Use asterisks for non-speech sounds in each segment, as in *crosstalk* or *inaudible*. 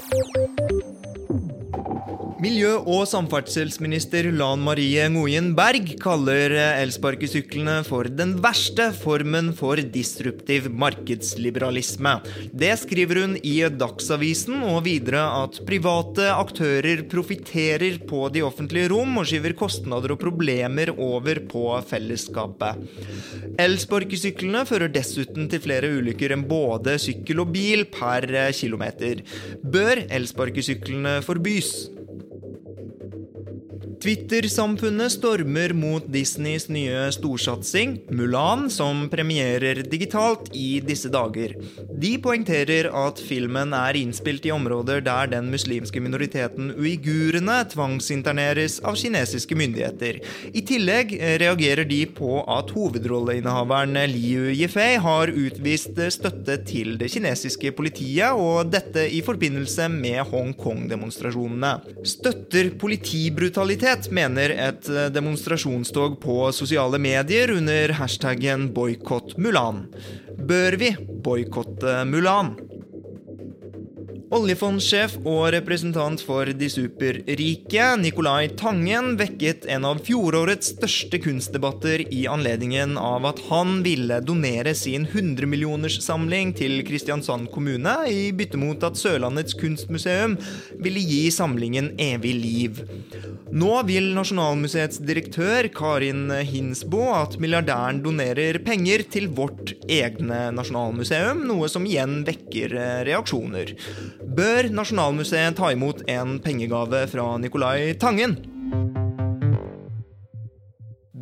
Música Miljø- og samferdselsminister Lan Marie Ngoyen Berg kaller elsparkesyklene for den verste formen for disruptiv markedsliberalisme. Det skriver hun i Dagsavisen, og videre at private aktører profitterer på de offentlige rom og skyver kostnader og problemer over på fellesskapet. Elsparkesyklene fører dessuten til flere ulykker enn både sykkel og bil per kilometer. Bør elsparkesyklene forbys? Twitter-samfunnet stormer mot Disneys nye storsatsing, Mulan, som premierer digitalt i disse dager. De poengterer at filmen er innspilt i områder der den muslimske minoriteten uigurene tvangsinterneres av kinesiske myndigheter. I tillegg reagerer de på at hovedrolleinnehaveren Liu Yifei har utvist støtte til det kinesiske politiet, og dette i forbindelse med Hongkong-demonstrasjonene. Støtter politibrutalitet mener et demonstrasjonstog på sosiale medier under hashtaggen 'boikott Mulan'. Bør vi boikotte Mulan? Oljefondsjef og representant for de superrike, Nicolai Tangen, vekket en av fjorårets største kunstdebatter i anledningen av at han ville donere sin 100-millionerssamling til Kristiansand kommune i bytte mot at Sørlandets kunstmuseum ville gi samlingen evig liv. Nå vil Nasjonalmuseets direktør Karin Hinsbo at milliardæren donerer penger til vårt egne nasjonalmuseum, noe som igjen vekker reaksjoner. Bør Nasjonalmuseet ta imot en pengegave fra Nicolai Tangen?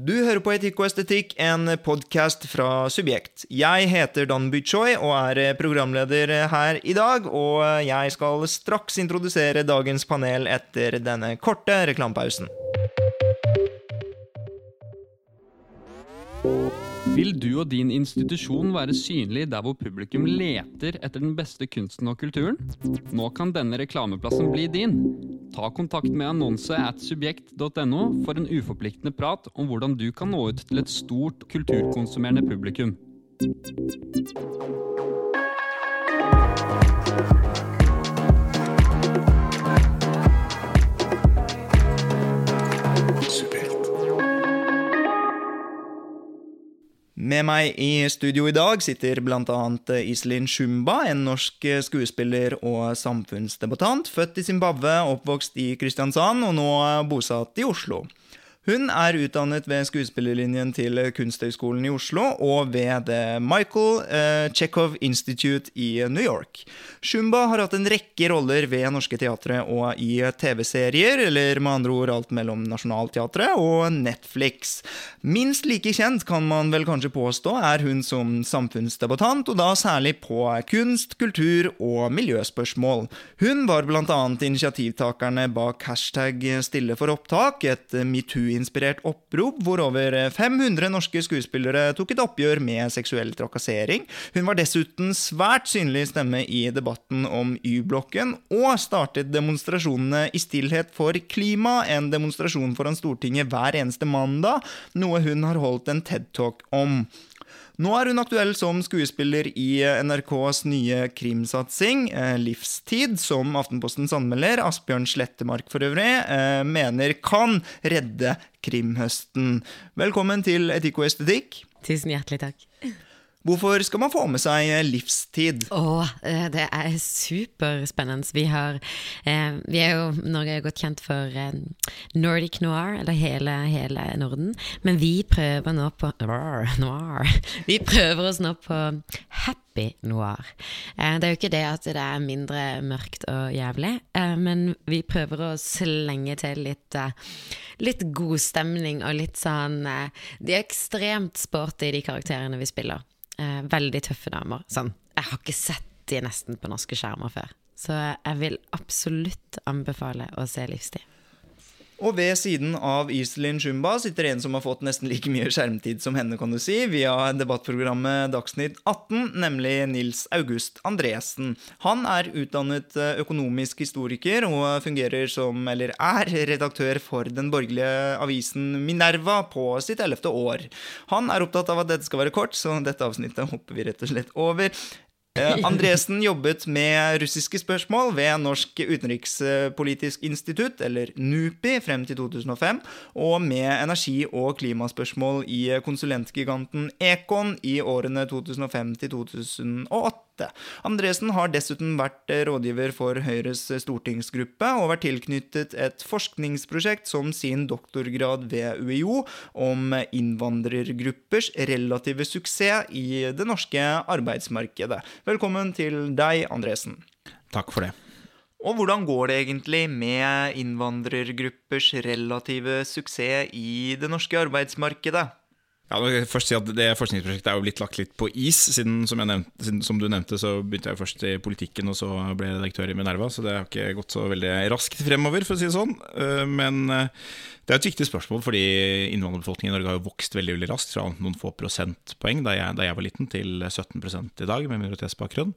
Du hører på Etikk og estetikk, en podkast fra Subjekt. Jeg heter Dan Bychoi og er programleder her i dag. Og jeg skal straks introdusere dagens panel etter denne korte reklamepausen. Vil du og din institusjon være synlig der hvor publikum leter etter den beste kunsten og kulturen? Nå kan denne reklameplassen bli din. Ta kontakt med annonse at subjekt.no for en uforpliktende prat om hvordan du kan nå ut til et stort kulturkonsumerende publikum. Med meg i studio i dag sitter bl.a. Iselin Shumba, en norsk skuespiller og samfunnsdebattant. Født i Zimbabwe, oppvokst i Kristiansand og nå bosatt i Oslo. Hun er utdannet ved skuespillerlinjen til Kunsthøgskolen i Oslo og ved The Michael eh, Chekhov Institute i New York. Shumba har hatt en rekke roller ved norske teatre og i TV-serier, eller med andre ord alt mellom Nationaltheatret og Netflix. Minst like kjent kan man vel kanskje påstå er hun som samfunnsdebattant, og da særlig på kunst, kultur og miljøspørsmål. Hun var bl.a. initiativtakerne bak hashtag Stille for opptak, et metoo inspirert opprop hvor over 500 norske skuespillere tok et oppgjør med seksuell trakassering. Hun var dessuten svært synlig stemme i debatten om Y-blokken, og startet demonstrasjonene i stillhet for klima, en demonstrasjon foran Stortinget hver eneste mandag, noe hun har holdt en TED-talk om. Nå er hun aktuell som skuespiller i NRKs nye krimsatsing, Livstid, som Aftenpostens anmelder, Asbjørn Slettemark for øvrig, mener kan redde krimhøsten. Velkommen til Etikk og estetikk. Tusen hjertelig takk. Hvorfor skal man få med seg livstid? Åh, det er superspennende. Vi, har, eh, vi er jo Norge er godt kjent for eh, Nordic noir, eller hele, hele, Norden. Men vi prøver nå på noir. Vi prøver oss nå på happy noir. Eh, det er jo ikke det at det er mindre mørkt og jævlig, men vi prøver å slenge til litt litt god stemning og litt sånn De er ekstremt sporty, de karakterene vi spiller. Eh, veldig tøffe damer. Sånn. Jeg har ikke sett de nesten på norske skjermer før. Så jeg vil absolutt anbefale å se Livstid. Og ved siden av Iselin Shumba sitter en som har fått nesten like mye skjermtid som henne, kan du si, via debattprogrammet Dagsnytt 18, nemlig Nils August Andresen. Han er utdannet eh, økonomisk historiker og fungerer som, eller er, redaktør for den borgerlige avisen Minerva på sitt ellevte år. Han er opptatt av at dette skal være kort, så dette avsnittet hopper vi rett og slett over. Eh, Andresen jobbet med russiske spørsmål ved Norsk utenrikspolitisk institutt, eller NUPI, frem til 2005, og med energi- og klimaspørsmål i konsulentgiganten Econ i årene 2005 til 2008. Andresen har dessuten vært rådgiver for Høyres stortingsgruppe og vært tilknyttet et forskningsprosjekt som sin doktorgrad ved UiO om innvandrergruppers relative suksess i det norske arbeidsmarkedet. Velkommen til deg, Andresen. Takk for det. Og hvordan går det egentlig med innvandrergruppers relative suksess i det norske arbeidsmarkedet? Ja, jeg først si at Det forskningsprosjektet er jo blitt lagt litt på is. Siden som, nevnte, siden, som du nevnte, så begynte jeg først i politikken, og så ble jeg redaktør i Minerva. Så det har ikke gått så veldig raskt fremover, for å si det sånn. Men det er et viktig spørsmål, fordi innvandrerbefolkningen i Norge har jo vokst veldig veldig raskt. Fra noen få prosentpoeng da jeg, da jeg var liten, til 17% i dag, med minoritetsbakgrunn.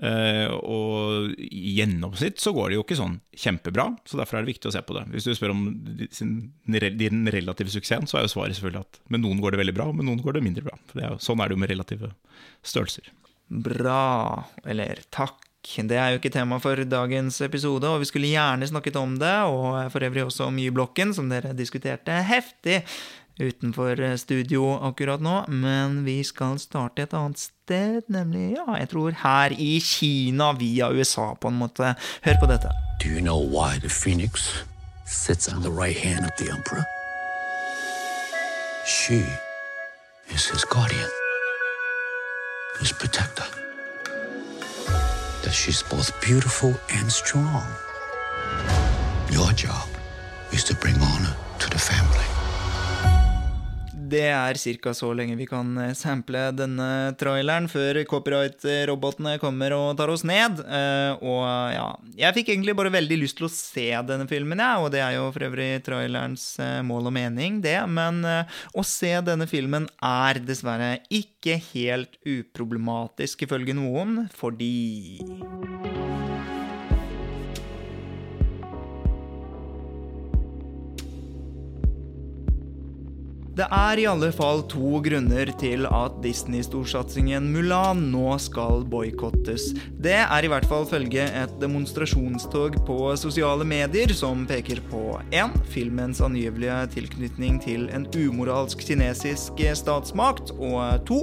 Uh, og i gjennomsnitt så går det jo ikke sånn kjempebra, så derfor er det viktig å se på det. Hvis du spør om din relative suksessen, så er jo svaret selvfølgelig at med noen går det veldig bra, og med noen går det mindre bra. For er jo, sånn er det jo med relative størrelser. Bra. Eller takk. Det er jo ikke tema for dagens episode, og vi skulle gjerne snakket om det, og for øvrig også om Y-blokken, som dere diskuterte heftig utenfor studio akkurat nå, men vi skal starte et annet sted, nemlig, ja, jeg tror her i Kina via USA, på en måte. Hør på dette. Do you know why the phoenix sits on the right hand of the emperor? She is his guardian, his protector. That she's both beautiful and strong. Your job is to bring honor to the family. Det er ca. så lenge vi kan sample denne traileren før copyright-robotene kommer og tar oss ned. Og ja, jeg fikk egentlig bare veldig lyst til å se denne filmen, ja, og det er jo for øvrig trailerens mål og mening, det. Men å se denne filmen er dessverre ikke helt uproblematisk, ifølge noen, fordi Det er i alle fall to grunner til at Disney-storsatsingen Mulan nå skal boikottes. Det er i hvert fall følge et demonstrasjonstog på sosiale medier som peker på 1. Filmens angivelige tilknytning til en umoralsk kinesisk statsmakt, og 2.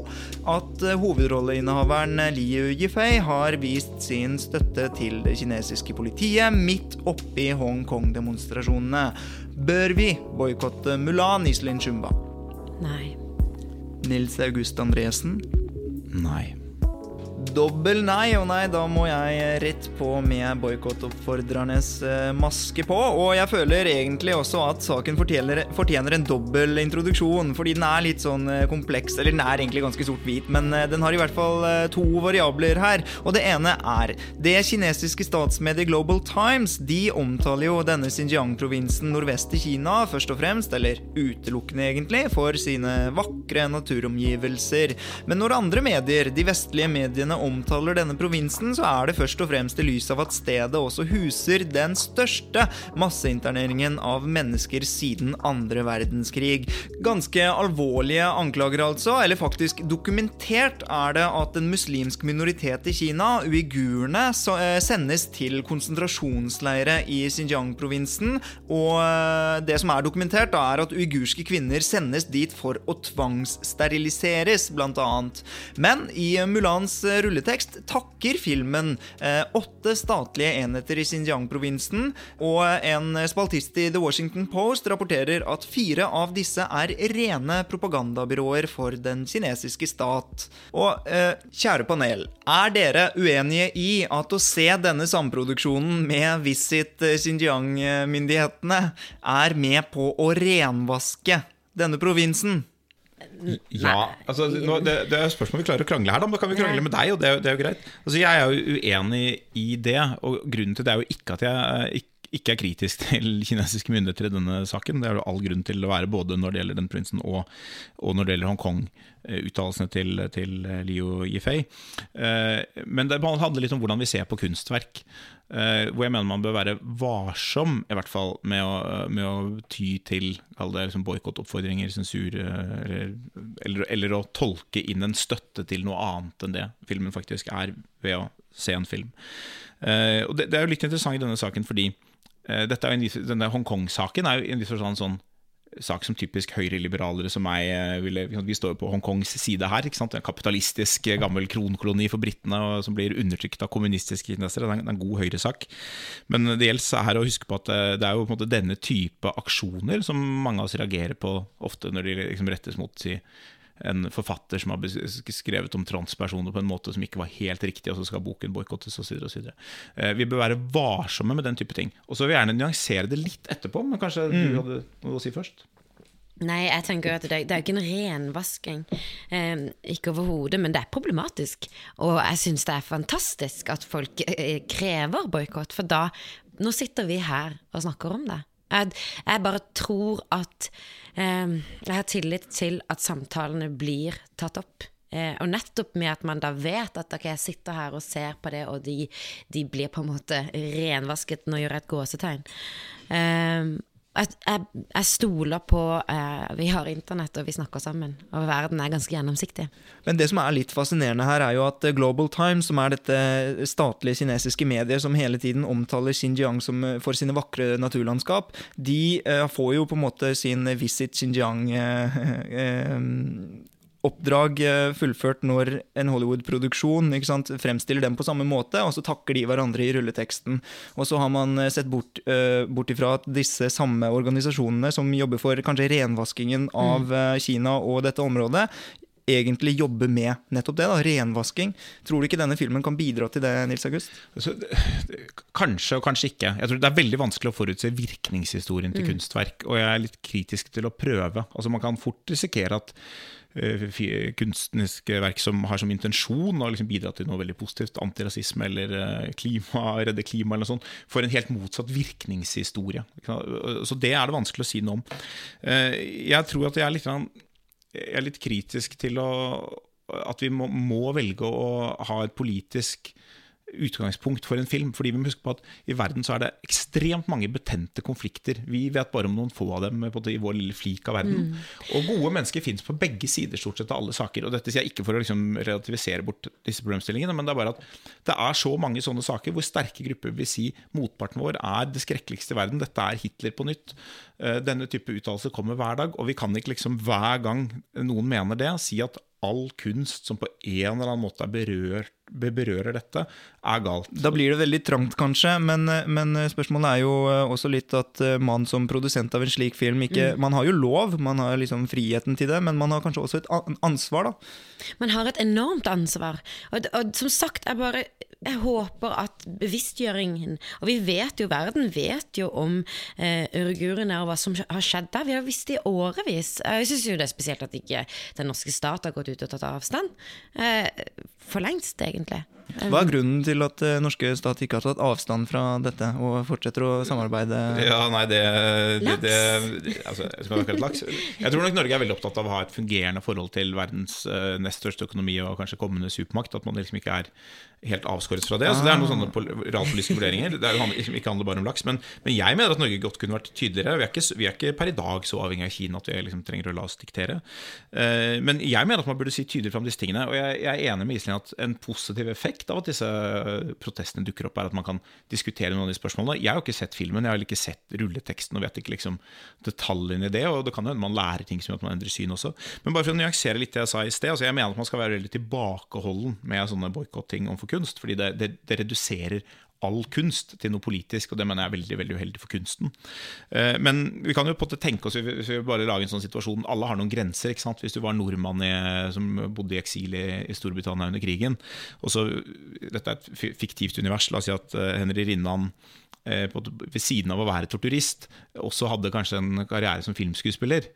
At hovedrolleinnehaveren Liu Yifei har vist sin støtte til det kinesiske politiet midt oppi Hongkong-demonstrasjonene. Bør vi boikotte Mulan Iselin Shumba? Nei. Nils August Andresen? Nei. Dobbel nei, og nei, da må jeg rett på med boikottoppfordrernes maske på. Og jeg føler egentlig også at saken fortjener, fortjener en dobbel introduksjon, fordi den er litt sånn kompleks. Eller den er egentlig ganske sort-hvit, men den har i hvert fall to variabler her. Og det ene er det kinesiske statsmediet Global Times. De omtaler jo denne Xinjiang-provinsen nordvest i Kina først og fremst, eller utelukkende egentlig, for sine vakre naturomgivelser. Men når andre medier, de vestlige mediene, omtaler denne provinsen, så er det først og fremst i lys av at stedet også huser den største masseinterneringen av mennesker siden andre verdenskrig. Ganske alvorlige anklager, altså, eller faktisk dokumentert er det at en muslimsk minoritet i Kina, uigurene, sendes til konsentrasjonsleire i Xinjiang-provinsen, og det som er dokumentert, da, er at uigurske kvinner sendes dit for å tvangssteriliseres, blant annet. Men i Mulans rulletekst takker filmen eh, åtte statlige enheter i Xinjiang-provinsen, og en spaltist i The Washington Post rapporterer at fire av disse er rene propagandabyråer for den kinesiske stat. Og eh, kjære panel, er dere uenige i at å se denne samproduksjonen med Visit Xinjiang-myndighetene er med på å renvaske denne provinsen? Ja, altså nå, det, det er spørsmål vi klarer å krangle her, da. Men da kan vi krangle med deg, og det, er jo- det er jo greit. Altså Jeg er jo uenig i det, og grunnen til det er jo ikke at jeg eh, ikke ikke er kritisk til kinesiske myndigheter i denne saken. Det er det all grunn til å være, både når det gjelder den prinsen og, og når det gjelder Hongkong-uttalelsene til, til Liu Yifei. Eh, Men det handler litt om hvordan vi ser på kunstverk. Eh, Hvor jeg mener man bør være varsom i hvert fall med å, med å ty til liksom boikottoppfordringer, sensur, eh, eller, eller, eller å tolke inn en støtte til noe annet enn det filmen faktisk er, ved å se en film. Eh, og det, det er jo litt interessant i denne saken fordi eh, dette er viss- denne Hongkong-saken er jo en viss sånn, sånn sak som typisk høyreliberalere som meg eh, ville Vi står jo på Hongkongs side her. ikke sant? En kapitalistisk eh, gammel kronkoloni for britene og som blir undertrykt av kommunistiske kinesere. Det er en, god høyresak. Men det gjelder her å huske på at eh, det er jo på en måte denne type aksjoner som mange av oss reagerer på ofte når de liksom rettes mot si, en forfatter som har skrevet om transpersoner på en måte som ikke var helt riktig, og så skal boken boikottes osv. Eh, Vi bør være varsomme med den type ting. Og så vil jeg gjerne nyansere det litt etterpå, men kanskje du hadde noe å si først? Nei, jeg tenker at det, det er ikke en renvasking. Eh, ikke overhodet, men det er problematisk. Og jeg syns det er fantastisk at folk eh, krever boikott, for da Nå sitter vi her og snakker om det. Jeg, jeg bare tror at eh, Jeg har tillit til at samtalene blir tatt opp. Eh, og nettopp med at man da vet at ok, jeg sitter her og ser på det, og de, de blir på en måte renvasket, nå gjør jeg et gåsetegn. Eh, jeg, jeg, stoler på eh, Vi har internett, og vi snakker sammen. Og verden er ganske gjennomsiktig. Men det som er litt fascinerende her, er jo at eh, Global Times, som er dette statlige kinesiske medier som hele tiden omtaler Xinjiang som, eh, for sine vakre naturlandskap, de eh, får jo på en måte sin Visit Xinjiang eh, *laughs* eh, oppdrag eh, fullført når en Hollywood-produksjon fremstiller dem på samme måte, og så takker de hverandre i rulleteksten. Og så har man eh, sett bort, uh, bort ifra at disse samme organisasjonene som jobber for kanskje renvaskingen av uh, Kina og dette området, egentlig jobber med nettopp det, da, renvasking. Tror du ikke denne filmen kan bidra til det, Nils August? Altså, kanskje og kanskje ikke. Jeg tror Det er veldig vanskelig å forutse virkningshistorien til kunstverk, og jeg er litt kritisk til å prøve. Altså Man kan fort risikere at kunstneriske verk som har som intensjon å liksom bidra til noe veldig positivt, antirasisme eller eh, klima, *laughs* redde klima eller noe sånt, får en helt motsatt virkningshistorie. Så det er det vanskelig å si noe om. Eh, Jeg tror at jeg er litt, jeg er litt kritisk til å, at vi må, må velge å ha et politisk utgangspunkt for en film. Fordi vi må huske på at i verden så er det ekstremt mange betente konflikter. Vi vet bare om noen få av dem i vår lille flik av verden. Og gode mennesker finnes på begge sider stort sett av alle saker. Og dette sier jeg ikke for å liksom relativisere bort disse problemstillingene, men det er bare at det er så mange sånne saker hvor sterke grupper vil si motparten vår er det skrekkeligste i verden. Dette er Hitler på nytt. Eh, Denne type uttalelser kommer hver dag, og vi kan ikke liksom hver gang noen mener det, si at all kunst som på en eller annen måte er berørt, be- berører dette, er galt. Da blir det veldig trangt, kanskje, men, men spørsmålet er jo eh, også litt at eh, man som produsent av en slik film ikke Man har jo lov, man har liksom friheten til det, men man har kanskje også et ansvar, da. Man har et enormt ansvar. Og, og som sagt, jeg bare jeg håper at bevisstgjøringen Og vi vet jo, verden vet jo om eh, uigurene og hva som har skjedd der. Vi har visst det i årevis. Jeg syns jo det er spesielt at ikke den norske stat har gått ut og tatt avstand. Eh, for lengst, egentlig egentlig. Hva er grunnen til at eh, norske stat ikke har tatt avstand fra dette og fortsetter å samarbeide? Ja, nei, det, det, det altså, jeg laks. Jeg tror nok Norge er veldig opptatt av å ha et fungerende forhold til verdens eh, nest største økonomi og kanskje kommende supermakt. At man liksom ikke er helt avskåret fra det. Så det er noen sånne pol- realpolitiske vurderinger. Det er jo han- liksom ikke handler bare om laks. Men, men jeg mener at Norge godt kunne vært tydeligere. Vi er ikke, vi er ikke per i dag så avhengig av Kina at vi liksom trenger å la oss diktere. Uh, men jeg mener at man burde si tydelig fram disse tingene. Og jeg, jeg er enig med Iselin at en positiv effekt av at disse protestene dukker opp, er at man kan diskutere noen av de spørsmålene. Jeg har jo ikke sett filmen, jeg har ikke sett rulleteksten og vet ikke liksom detaljene i det. Og det kan hende man lærer ting som gjør at man endrer syn også. Men bare for å nyansere litt det jeg sa i sted. Altså jeg mener at man skal være veldig tilbakeholden med sånne boikotting overfor kunst, fordi det, det, det reduserer all kunst til noe politisk, og det mener jeg er veldig veldig uheldig for kunsten. Eh, Men vi kan jo på en måte tenke oss hvis vi bare lager en sånn situasjon Alle har noen grenser. ikke sant? Hvis du var nordmann i, som bodde i eksil i, i Storbritannia under krigen og så, Dette er et fiktivt univers. La oss si at eh, Henry Rinnan ved siden av å være torturist, også hadde kanskje en karriere som filmskuespiller.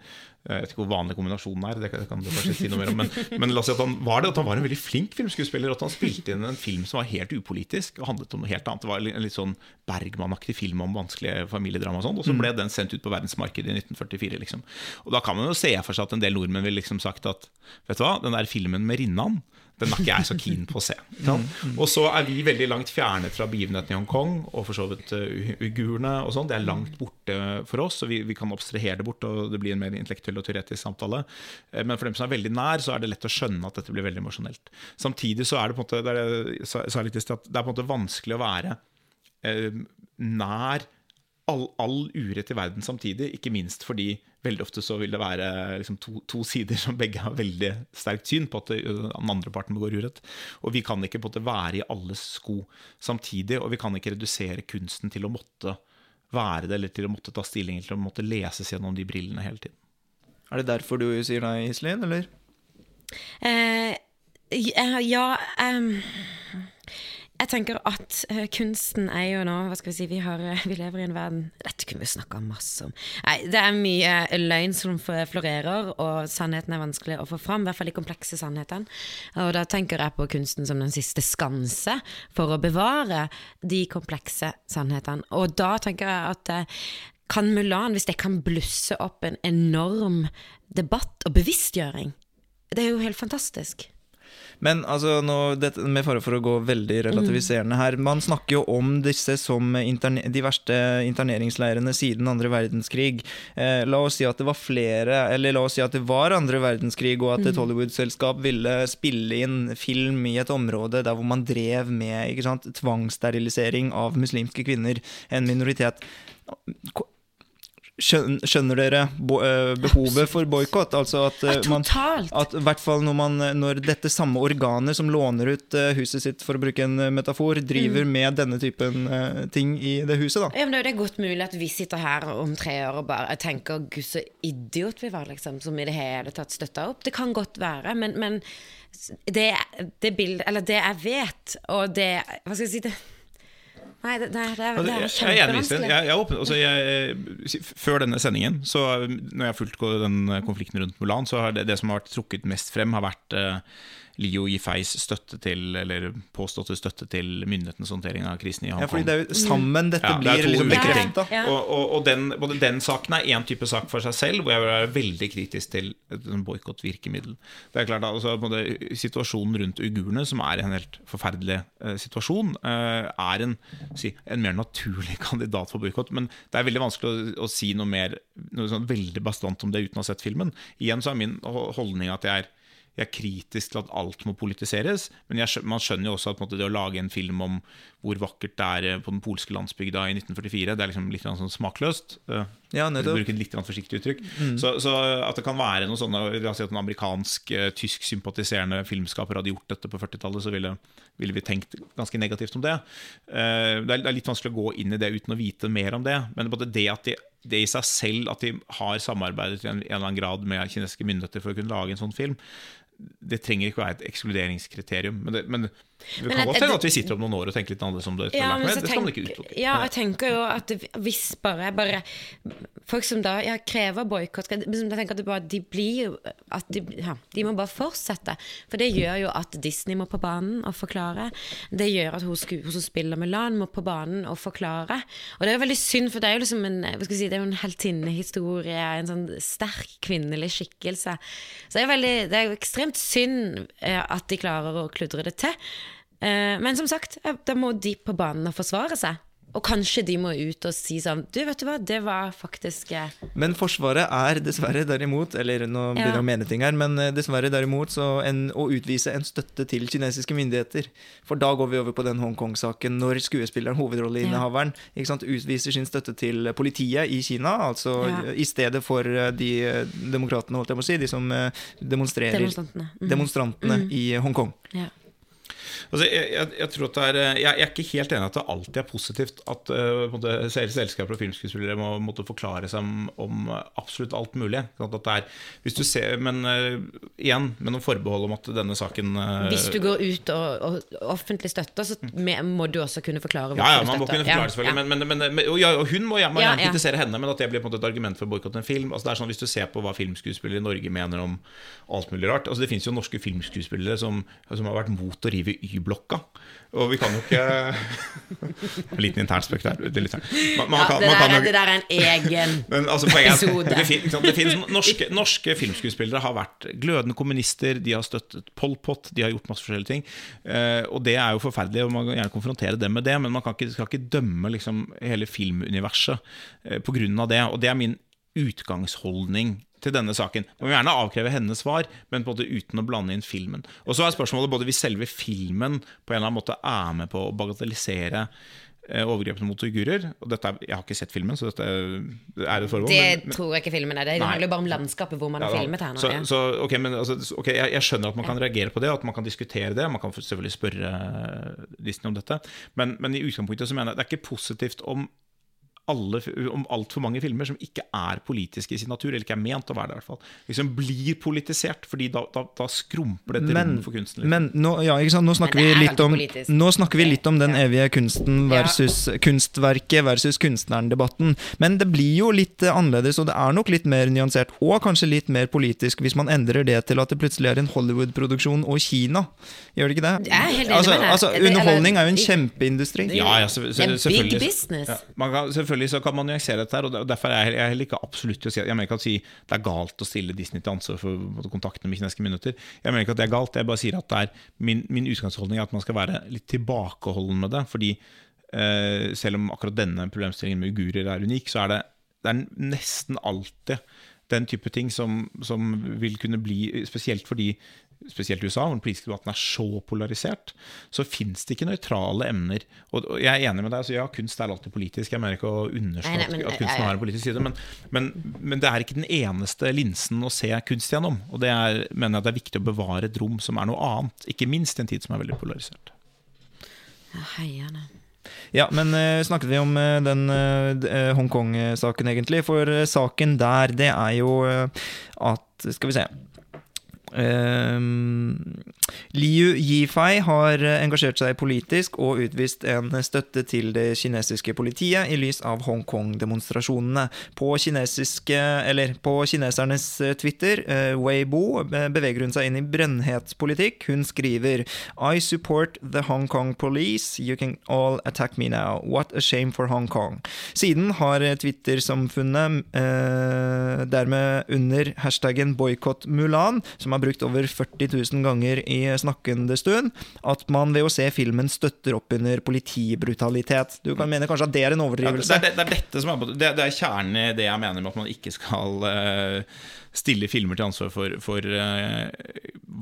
Jeg vet ikke hvor vanlig kombinasjonen er, det kan, du kanskje si noe mer om. Men, *laughs* men la oss si at han var det, at han var en veldig flink filmskuespiller. At han spilte inn en film som var helt upolitisk og handlet om noe helt annet. Det var en litt sånn Bergman-aktig film om vanskelige familiedrama og sånn. Og så ble den sendt ut på verdensmarkedet i 1944. liksom. Og da kan man jo se for seg at en del nordmenn ville liksom sagt at vet du hva, den der filmen med Rinnan den er ikke jeg så keen på å se. *laughs* Og så er vi veldig langt fjernet fra begivenhetene i Hongkong, og for så vidt uh, uigurene og sånn. Det er langt borte for oss, så vi, vi, kan abstrahere det bort, og det blir en mer intellektuell og teoretisk samtale. Uh, men for dem som er veldig nær, så er det lett å skjønne at dette blir veldig emosjonelt. Samtidig så er det på en måte, det er, det er på en måte vanskelig å være eh, nær all, all urett i verden samtidig, ikke minst fordi veldig ofte så vil det være liksom, to, to, sider som begge har veldig sterkt syn på at den andre parten begår urett. Og vi kan ikke på en måte være i alles sko samtidig, og vi kan ikke redusere kunsten til å måtte være det, eller til å måtte ta stilling, eller til å måtte leses gjennom de brillene hele tiden. Er det derfor du sier nei, Iselin, eller? Uh, ja um jeg tenker at uh, kunsten er jo nå Hva skal vi si Vi, har, uh, vi lever i en verden Dette kunne vi snakka masse om. Nei, det er mye løgn som florerer, og sannheten er vanskelig å få fram. I hvert fall de komplekse sannhetene. Og da tenker jeg på kunsten som den siste skanse for å bevare de komplekse sannhetene. Og da tenker jeg at uh, kan Mulan, hvis det kan blusse opp en enorm debatt og bevisstgjøring Det er jo helt fantastisk. Men altså, nå, det, med fare for å gå veldig relativiserende her Man snakker jo om disse som interne, de verste interneringsleirene siden andre verdenskrig. Eh, la oss si at det var flere, eller la oss si at det var andre verdenskrig, og at et mm. Hollywood-selskap ville spille inn film i et område der hvor man drev med ikke sant, tvangssterilisering av muslimske kvinner, en minoritet Skjønner dere eh, behovet for boikott? Altså at, ja, man, at hvert fall når, man, når, dette samme organet som låner ut eh, huset sitt, for å bruke en metafor, driver mm. med denne typen ting i det huset, da. Ja, men Det er godt mulig at vi sitter her om tre år og bare tenker 'gud, så idiot vi var', liksom, som i det hele tatt støtta opp. Det kan godt være, men, men det, det bildet Eller det jeg vet, og det Hva skal jeg si det Nei, det, det, det, er, det er kjempevanskelig. Jeg, jeg, altså jeg, før denne sendingen, så når jeg har fulgt den konflikten rundt Mulan, så har det, det som har vært trukket mest frem, har vært uh, Liu Yifeis støtte til, eller påståtte støtte til myndighetenes håndtering av krisen i Hongkong. Ja, fordi det er jo sammen dette ja, blir liksom bekrefta. Ja, ja. Og, og, og den, både den saken er én type sak for seg selv, hvor jeg vil være veldig kritisk til boikottvirkemiddel. Det er klart altså, Situasjonen rundt uigurene, som er en helt forferdelig uh, situasjon, uh, er en, si, en, mer naturlig *laughs* kandidat for boikott. Men det er veldig vanskelig å, å si noe mer noe sånn veldig bastant om det uten å ha sett filmen. Igjen så er min holdning at jeg er jeg er kritisk til at alt må politiseres, men jeg, man skjønner jo også at måte, det å lage en film om hvor vakkert det er eh, på den polske landsbygda i 1944, det er liksom litt sånn smakløst. Uh, ja, Bruke et litt forsiktig uttrykk. Mm. Så, så, at det kan være noe sånn La oss si at en amerikansk, uh, tysk sympatiserende filmskaper hadde gjort dette på 40-tallet, så ville, ville, vi tenkt ganske negativt om det. Det, er, litt vanskelig å gå inn i det uten å vite mer om det, men det at de det i seg selv at de har samarbeidet i en, en eller annen grad med kinesiske myndigheter for å kunne lage en sånn film, det trenger ikke være et ekskluderingskriterium. Men det, men det kan godt hende at vi sitter om noen år og tenker litt annerledes om det. Ja, men, det utelukke. Ja, jeg tenker jo at hvis bare, bare Folk som da ja, krever boikott Jeg tenker at bare, de blir jo de, ja, de må bare fortsette. For det gjør jo at Disney må på banen og forklare. Det gjør at hun, hun som spiller Mulan, må på banen og forklare. Og det er jo veldig synd, for det er jo liksom en, si, det er jo en heltinnehistorie. En sånn sterk kvinnelig skikkelse. Så det er, veldig, det er jo ekstremt synd eh, at de klarer å kludre det til. Eh, men som sagt, da må de på banen og forsvare seg. Og kanskje de må ut og si sånn Du, vet du hva, det var faktisk eh, Men Forsvaret er dessverre derimot Eller nå begynner jeg å mene ting her, men eh, dessverre derimot så en, å utvise en støtte til kinesiske myndigheter. For da går vi over på den Hongkong-saken når skuespilleren, hovedrolleinnehaveren, ja. utviser sin støtte til politiet i Kina. Altså ja. i stedet for de demokratene, holdt jeg på å si, de som demonstrerer, demonstrantene, mm. demonstrantene mm. i Hongkong. Ja. Altså, jeg, jeg, jeg, tror at det er, jeg, jeg er ikke helt enig at det alltid er positivt at uh, selskaper og filmskuespillere må måtte forklare seg om, om absolutt alt mulig. Er, hvis du ser, Men uh, igjen, med noen forbehold om at denne saken uh, Hvis du går ut og, og, offentlig støtter, så må du også kunne forklare hvorfor ja, ja, man må kunne forklare selvfølgelig ja. men, men, men, og, ja, og hun må, ja, man ja, kritisere henne, men at det blir på en måte et argument for å boikotte en film. Altså, det er sånn, Hvis du ser på hva filmskuespillere i Norge mener om alt mulig rart altså, Det finnes jo norske filmskuespillere som, som har vært mot å rive Y-blokka. Og vi kan jo ikke En *laughs* *laughs* liten internspøk der. Det, man, man ja, kan, det, der, jo, det, der, er en egen *laughs* men, altså, episode. Det, fin, det finnes norske, norske, filmskuespillere har vært glødende kommunister, de har støttet Pol Pot, de har gjort masse forskjellige ting. Uh, og det er jo forferdelig, og man kan gjerne konfrontere dem med det, men man kan ikke, skal ikke dømme liksom, hele filmuniverset uh, på grunn av det. Og det er min utgangsholdning til denne saken. Man må gjerne avkreve hennes svar, men på en måte uten å blande inn filmen. Og så er spørsmålet både hvis selve filmen på en eller annen måte er med på å bagatellisere eh, overgrepene mot uigurer. Og dette er, jeg har ikke sett filmen, så dette er et forhold. Det men, tror jeg ikke filmen er. Det Det handler bare om landskapet hvor man har ja, filmet her. Så, så, okay, men, altså, okay, jeg, jeg, skjønner at man kan reagere på det, og at man kan diskutere det. Man kan selvfølgelig spørre Disney om dette. Men, men i utgangspunktet så mener jeg det er ikke positivt om alle, om altfor mange filmer som ikke er politiske i sin natur, eller ikke er ment å være det, i hvert fall. Liksom blir politisert, fordi da, da, da skrumper dette til for kunsten. Liksom. Men nå, ja, nå, snakker vi litt om, nå snakker vi litt om den evige kunsten versus ja. kunstverket versus kunstneren-debatten. Men det blir jo litt annerledes, og det er nok litt mer nyansert, og kanskje litt mer politisk, hvis man endrer det til at det plutselig er en Hollywood-produksjon og Kina. Gjør det ikke det? Jeg er helt enig altså, med deg. Altså, underholdning er jo en kjempeindustri. Ja, ja, så, så, big business. Ja, man kan, selvfølgelig så kan man nyansere dette, her, og derfor er jeg heller ikke absolutt å si Jeg mener ikke at si det er galt å stille Disney til ansvar for kontaktene med kinesiske myndigheter. Jeg mener ikke at det er galt, jeg bare sier at det er min, min utgangsholdning er at man skal være litt tilbakeholden med det. fordi eh, selv om akkurat denne problemstillingen med ugurer er unik, så er det, det er nesten alltid den type ting som, som, vil kunne bli Spesielt fordi spesielt i USA, hvor den politiske debatten er så polarisert, så fins det ikke nøytrale emner. Og, jeg er enig med deg, altså, ja, kunst er alltid politisk. Jeg mener ikke å underslå at kunsten har en politisk side, men, men, men, det er ikke den eneste linsen å se kunst gjennom. Og det er, mener jeg det er viktig å bevare et rom som er noe annet, ikke minst i en tid som er veldig polarisert. Heierne. Ja, men uh, snakket vi om uh, den uh, Hongkong-saken, egentlig? For saken der, det er jo at Skal vi se Um, Liu Yifei har engasjert seg politisk og utvist en støtte til det kinesiske politiet i lys av Hongkong-demonstrasjonene. På, på kinesernes eh, Twitter, uh, Weibo, beveger hun seg inn i brennhetspolitikk. Hun skriver I support the Hong Kong police. You can all attack me now. What a shame for Hong Kong. Siden har Twitter-samfunnet eh, dermed under hashtaggen boikott Mulan, som har brukt over 40 000 ganger i snakkende stund, at man ved å se filmen støtter opp under politibrutalitet. Du kan mene kanskje at det er en overdrivelse? Ja, det, er, det, er dette som er, det, det er kjernen i det jeg mener med at man ikke skal uh, stille filmer til ansvar for, for uh,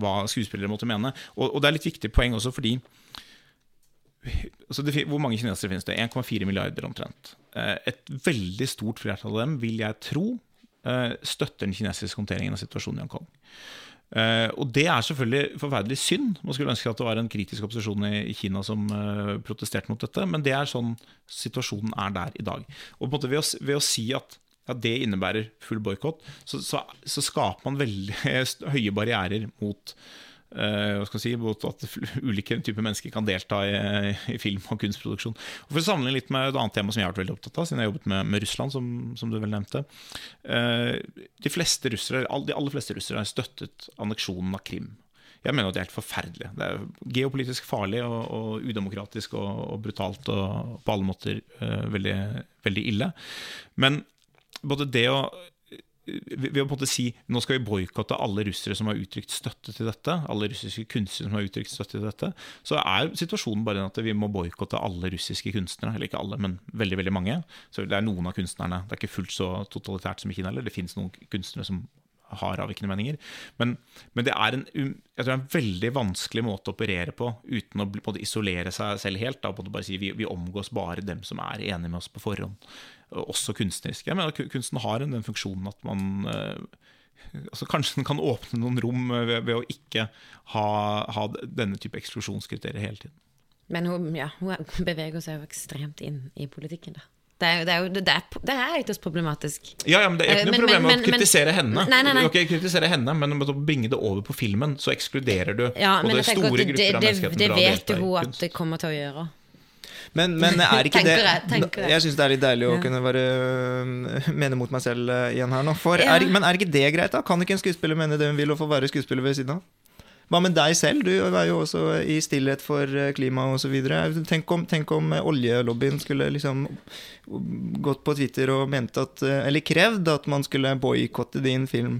hva skuespillere måtte mene. Og, og, det er litt viktig poeng også fordi altså det, Hvor mange kinesere finnes det? 1,4 milliarder omtrent. Uh, et veldig stort flertall av dem vil jeg tro støtter den kinesiske håndteringen av situasjonen i Hongkong. Uh, og det er selvfølgelig forferdelig synd. Man skulle ønske at det var en kritisk opposisjon i, i Kina som uh, protesterte mot dette, men det er sånn situasjonen er der i dag. Og på en måte ved å, ved å si at ja, det innebærer full boikott, så, så, så, skaper man veldig *laughs* høye barrierer mot hva skal jeg si, både at *laughs* ulike typer mennesker kan delta i, i, film- og kunstproduksjon. Og For å sammenligne litt med et annet tema som jeg har vært veldig opptatt av, siden jeg har jobbet med, med Russland, som, som, du vel nevnte. Uh, de fleste russere, de aller fleste russere har støttet anneksjonen av Krim. Jeg mener at det er helt forferdelig. Det er geopolitisk farlig og, og udemokratisk og, og, brutalt og på alle måter uh, veldig, veldig ille. Men både det å ved å på en måte si nå skal vi boikotte alle russere som har uttrykt støtte til dette, alle russiske kunstnere som har uttrykt støtte til dette, så er situasjonen bare at vi må boikotte alle russiske kunstnere. Eller ikke alle, men veldig veldig mange. Så det er noen av kunstnerne. Det er ikke fullt så totalitært som i Kina heller. Det fins noen kunstnere som har avvikende meninger. Men, men, det er en, um, en veldig vanskelig måte å operere på uten å både isolere seg selv helt. Da, bare si vi, vi omgås bare dem som er enige med oss på forhånd også kunstnerisk. Jeg mener Kunsten har den funksjonen at man uh, altså Kanskje den kan åpne noen rom ved, ved å ikke ha, ha denne type eksklusjonskriterier hele tiden. Men hun, ja, hun beveger seg jo ekstremt inn i politikken, da. Det er det er, jo, det er, det er ytterst problematisk. Ja, ja, men Det er ikke Eh, noe men- problem med men- å kritisere henne. Nei, nei, nei. Okay, kritisere henne, Men å bringe det over på filmen, så ekskluderer du Ja, både store grupper det, av menneskeheten det vet jo hun at det kommer til å gjøre. Men, men er ikke det jeg, jeg. Jeg syns det er litt deilig å Ja. kunne være øh, mene mot meg selv øh, igjen her nå. For Ja. er, men er ikke det greit, da? Kan ikke en skuespiller mene det hun vil, og få være skuespiller ved siden av? Hva med deg selv? Du er jo også i stillhet for øh, klima osv. Tenk, om- tenk om øh, oljelobbyen skulle liksom gått på Twitter og ment at øh, Eller krevd at man skulle boikotte din film.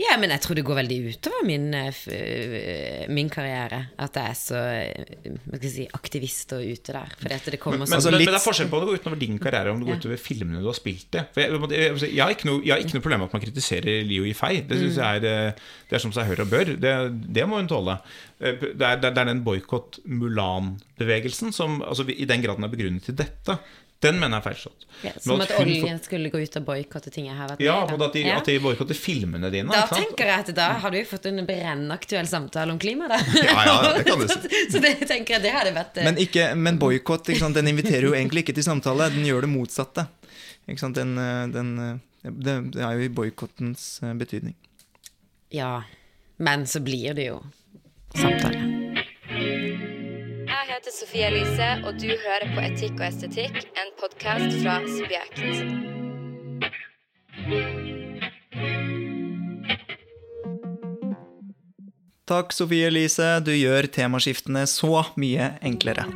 Ja, men jeg tror det går veldig utover min, eh, eh, min karriere. At jeg er så eh, skal si, aktivist og ute der. Fordi at det kommer Men, sånn Altså, men, litt- men det er forskjell på om det går utover din karriere om det går Ja. utover filmene du har spilt i. For jeg, jeg, jeg, har ikke noe, jeg har ikke noe problem med at man kritiserer Liu Yifei. Det synes jeg er, det er som seg hør og bør. Det, det må hun tåle. Det er, det er den boikott Mulan-bevegelsen som altså, I den grad den er begrunnet til dette, den mener jeg er feilslått. ja, Som at at oljen skulle gå ut og boikotte ting jeg har vært Ja, med og at de, Ja. at de boikotter filmene dine. Da ikke sant? tenker jeg at da hadde vi fått en brennaktuell samtale om klima, da. Ja, ja, det kan du *laughs* si. så, så det tenker jeg det hadde vært eh, Men, ikke- men boikott den inviterer jo egentlig ikke til samtale, den gjør det motsatte. Ikke sant? Den, øh, den, øh, det, det er jo i boikottens betydning. Ja. Men så blir det jo samtale. Heter Sofie Elise, og du hører på Etikk og estetikk, en podkast fra Subjekt. Takk, Sofie Elise. Du gjør temaskiftene så mye enklere.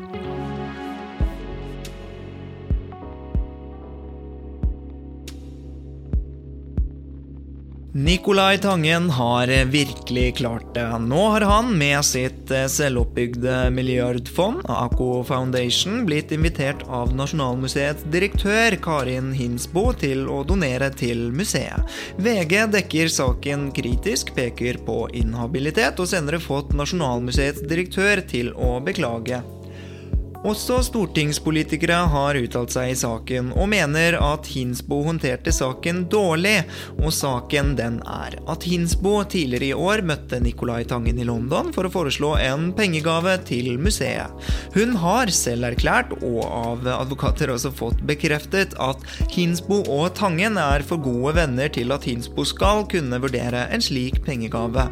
Nicolai Tangen har virkelig klart det. Nå har han med sitt eh, selvoppbygde milliardfond, Ako Foundation, blitt invitert av Nasjonalmuseets direktør Karin Hinsbo til å donere til museet. VG dekker saken kritisk, peker på inhabilitet, og senere fått Nasjonalmuseets direktør til å beklage. Også stortingspolitikere har uttalt seg i saken og mener at Hinsbo håndterte saken dårlig, og saken den er at Hinsbo tidligere i år møtte Nicolai Tangen i London for å foreslå en pengegave til museet. Hun har selv erklært, og av advokater også fått bekreftet, at Hinsbo og Tangen er for gode venner til at Hinsbo skal kunne vurdere en slik pengegave.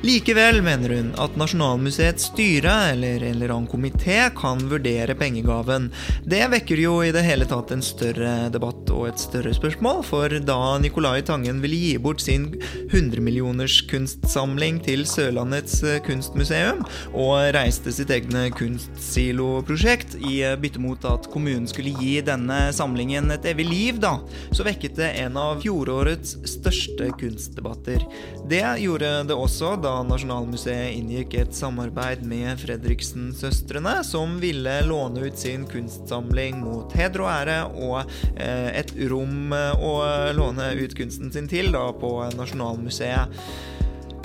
Likevel mener hun at Nasjonalmuseets styre eller en eller annen komité kan vurdere pengegaven. Det vekker jo i det hele tatt en større debatt og et større spørsmål, for da Nicolai Tangen ville gi bort sin 100-millioners kunstsamling til Sørlandets kunstmuseum, og reiste sitt egne kunstsiloprosjekt i bytte mot at kommunen skulle gi denne samlingen et evig liv, da, så vekket det en av fjorårets største kunstdebatter. Det gjorde det også da Nasjonalmuseet inngikk et samarbeid med Fredriksen-søstrene, som ville låne ut sin kunstsamling mot heder og ære og eh, et rom eh, å låne ut kunsten sin til da på Nasjonalmuseet.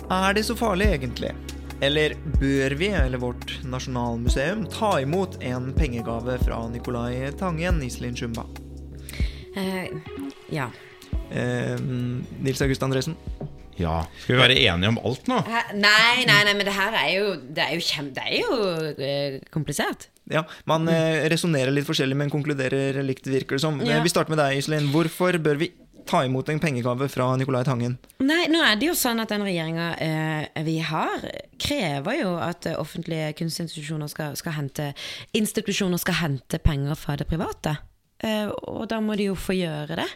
Er det så farlig, egentlig? Eller bør vi, eller vårt nasjonalmuseum, ta imot en pengegave fra Nicolai Tangen, Iselin Shumba? Uh, ja. Uh, Nils August Andresen? Ja. Skal vi være enige om alt nå? Nei, nei, nei, men det her er jo Det er jo, kjem, det er jo eh, komplisert. Ja, Man eh, resonnerer litt forskjellig, men konkluderer likt, virker det som. Eh, Ja. Vi starter med deg, Iselin. Hvorfor bør vi ta imot en pengegave fra Nicolai Tangen? Nei, nå er det jo sånn at den regjeringa eh, vi har, krever jo at offentlige kunstinstitusjoner skal, skal hente Institusjoner skal hente penger fra det private. Eh, og da må de jo få gjøre det.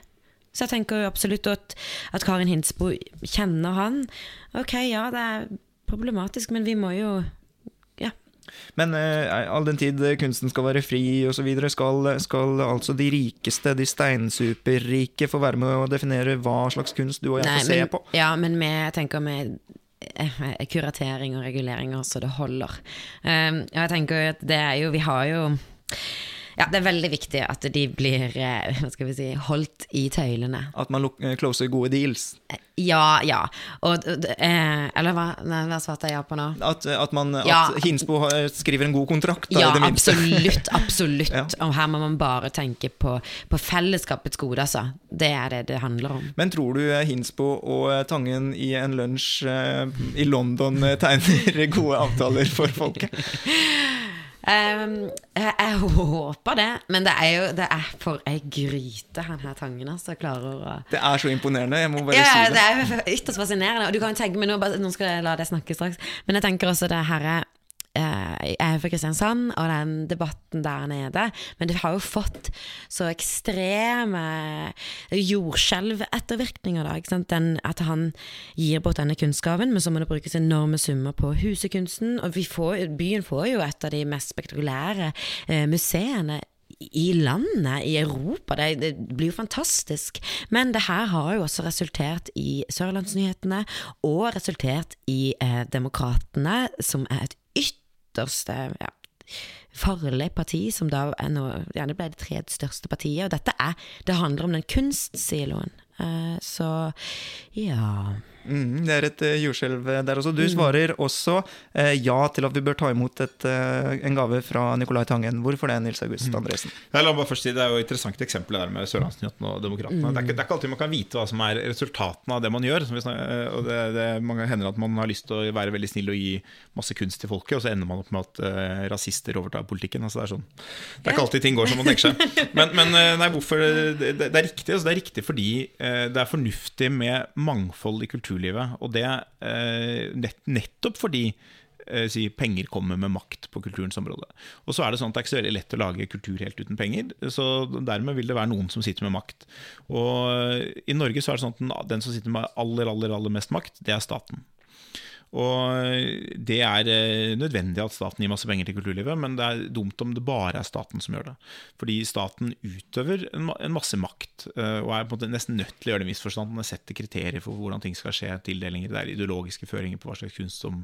Så jeg tenker jo absolutt at, at Karin Hinsbo kjenner han. Ok, ja, det er problematisk, men vi må jo Ja. Men eh, all den tid kunsten skal være fri osv., skal, skal altså de rikeste, de steinsuperrike, få være med å definere hva slags kunst du og jeg Nei, får se men, på? Ja, men vi tenker med eh, kuratering og reguleringer så det holder. Um, og jeg tenker jo at det er jo Vi har jo Ja, det er veldig viktig at de blir eh, si, holdt i tøylene. At man eh, closer gode deals. Ja, ja. Og, eh, eller hva, hva svarte jeg på nå? At, at, man, Ja. at Hinsbo skriver en god kontrakt, da, Ja, det absolutt. *laughs* absolutt. Ja. Og her må man bare tenke på, på fellesskapets gode, altså. Det er det det handler om. Men tror du eh, Hinsbo og eh, Tangen i en lunsj eh, i London eh, tegner *laughs* gode avtaler for folket? *laughs* Ehm, jeg, jeg håper det, men det er jo det er for ei gryte han her Tangen altså klarer å Det er så imponerende. Jeg må bare ja, si det det. er ytterst fascinerende. Og du kan tenke, men nå, bare- nå skal jeg la deg snakke straks. Men jeg tenker også det her er eh, Jeg er fra Kristiansand, og den debatten der nede. Men det har jo fått så ekstreme jordskjelvettervirkninger, da. Ikke sant? Den, at han gir bort denne kunnskapen, men så må det brukes enorme summer på husekunsten. Og får, byen får jo et av de mest spektakulære eh, museene i landet, i Europa. Det, det blir jo fantastisk. Men det her har jo også resultert i Sørlandsnyhetene, og resultert i eh, Demokratene, som er et ytterste ja, farlig parti, som da nå, gjerne ble det tredje største partiet. Og dette er Det handler om den kunstsiloen. Eh, så ja Mm, det er et uh, jordskjelv der også. Mm. Du svarer også eh, ja til at vi bør ta imot et, eh, en gave fra Nicolai Tangen. Hvorfor det, Nils August Andresen? Ja, la meg først si, Det er jo et interessant eksempel der med Sørlandsnyheten og Demokratene. Mm. Det, er ikke, det er ikke alltid man kan vite hva som er resultatene av det man gjør. Som vi snak- og det, det mange hender at man har lyst til å være veldig snill og gi masse kunst til folket, og så ender man opp med at eh, rasister overtar politikken. Altså, det, er sånn. det er ikke alltid ting går som man tenker seg. *laughs* Men, men eh, nei, hvorfor det, er riktig. Altså, det er riktig fordi eh, det er fornuftig med mangfold i kulturlivet. Og det eh, nett, nettopp fordi eh, si, penger kommer med makt på kulturens område. Og så er det sånn at det er ikke så veldig lett å lage kultur helt uten penger, så dermed vil det være noen som sitter med makt. Og eh, i Norge så er det sånn at den, som sitter med aller, aller, aller mest makt, det er staten. Og det er eh, nødvendig at staten gir masse penger til kulturlivet, men det er dumt om det bare er staten som gjør det. Fordi staten utøver en masse makt, eh, og er på en måte nesten nødt til å gjøre det i en viss forstand. Den setter kriterier for hvordan ting skal skje, tildelinger, det er ideologiske føringer på hva slags kunst som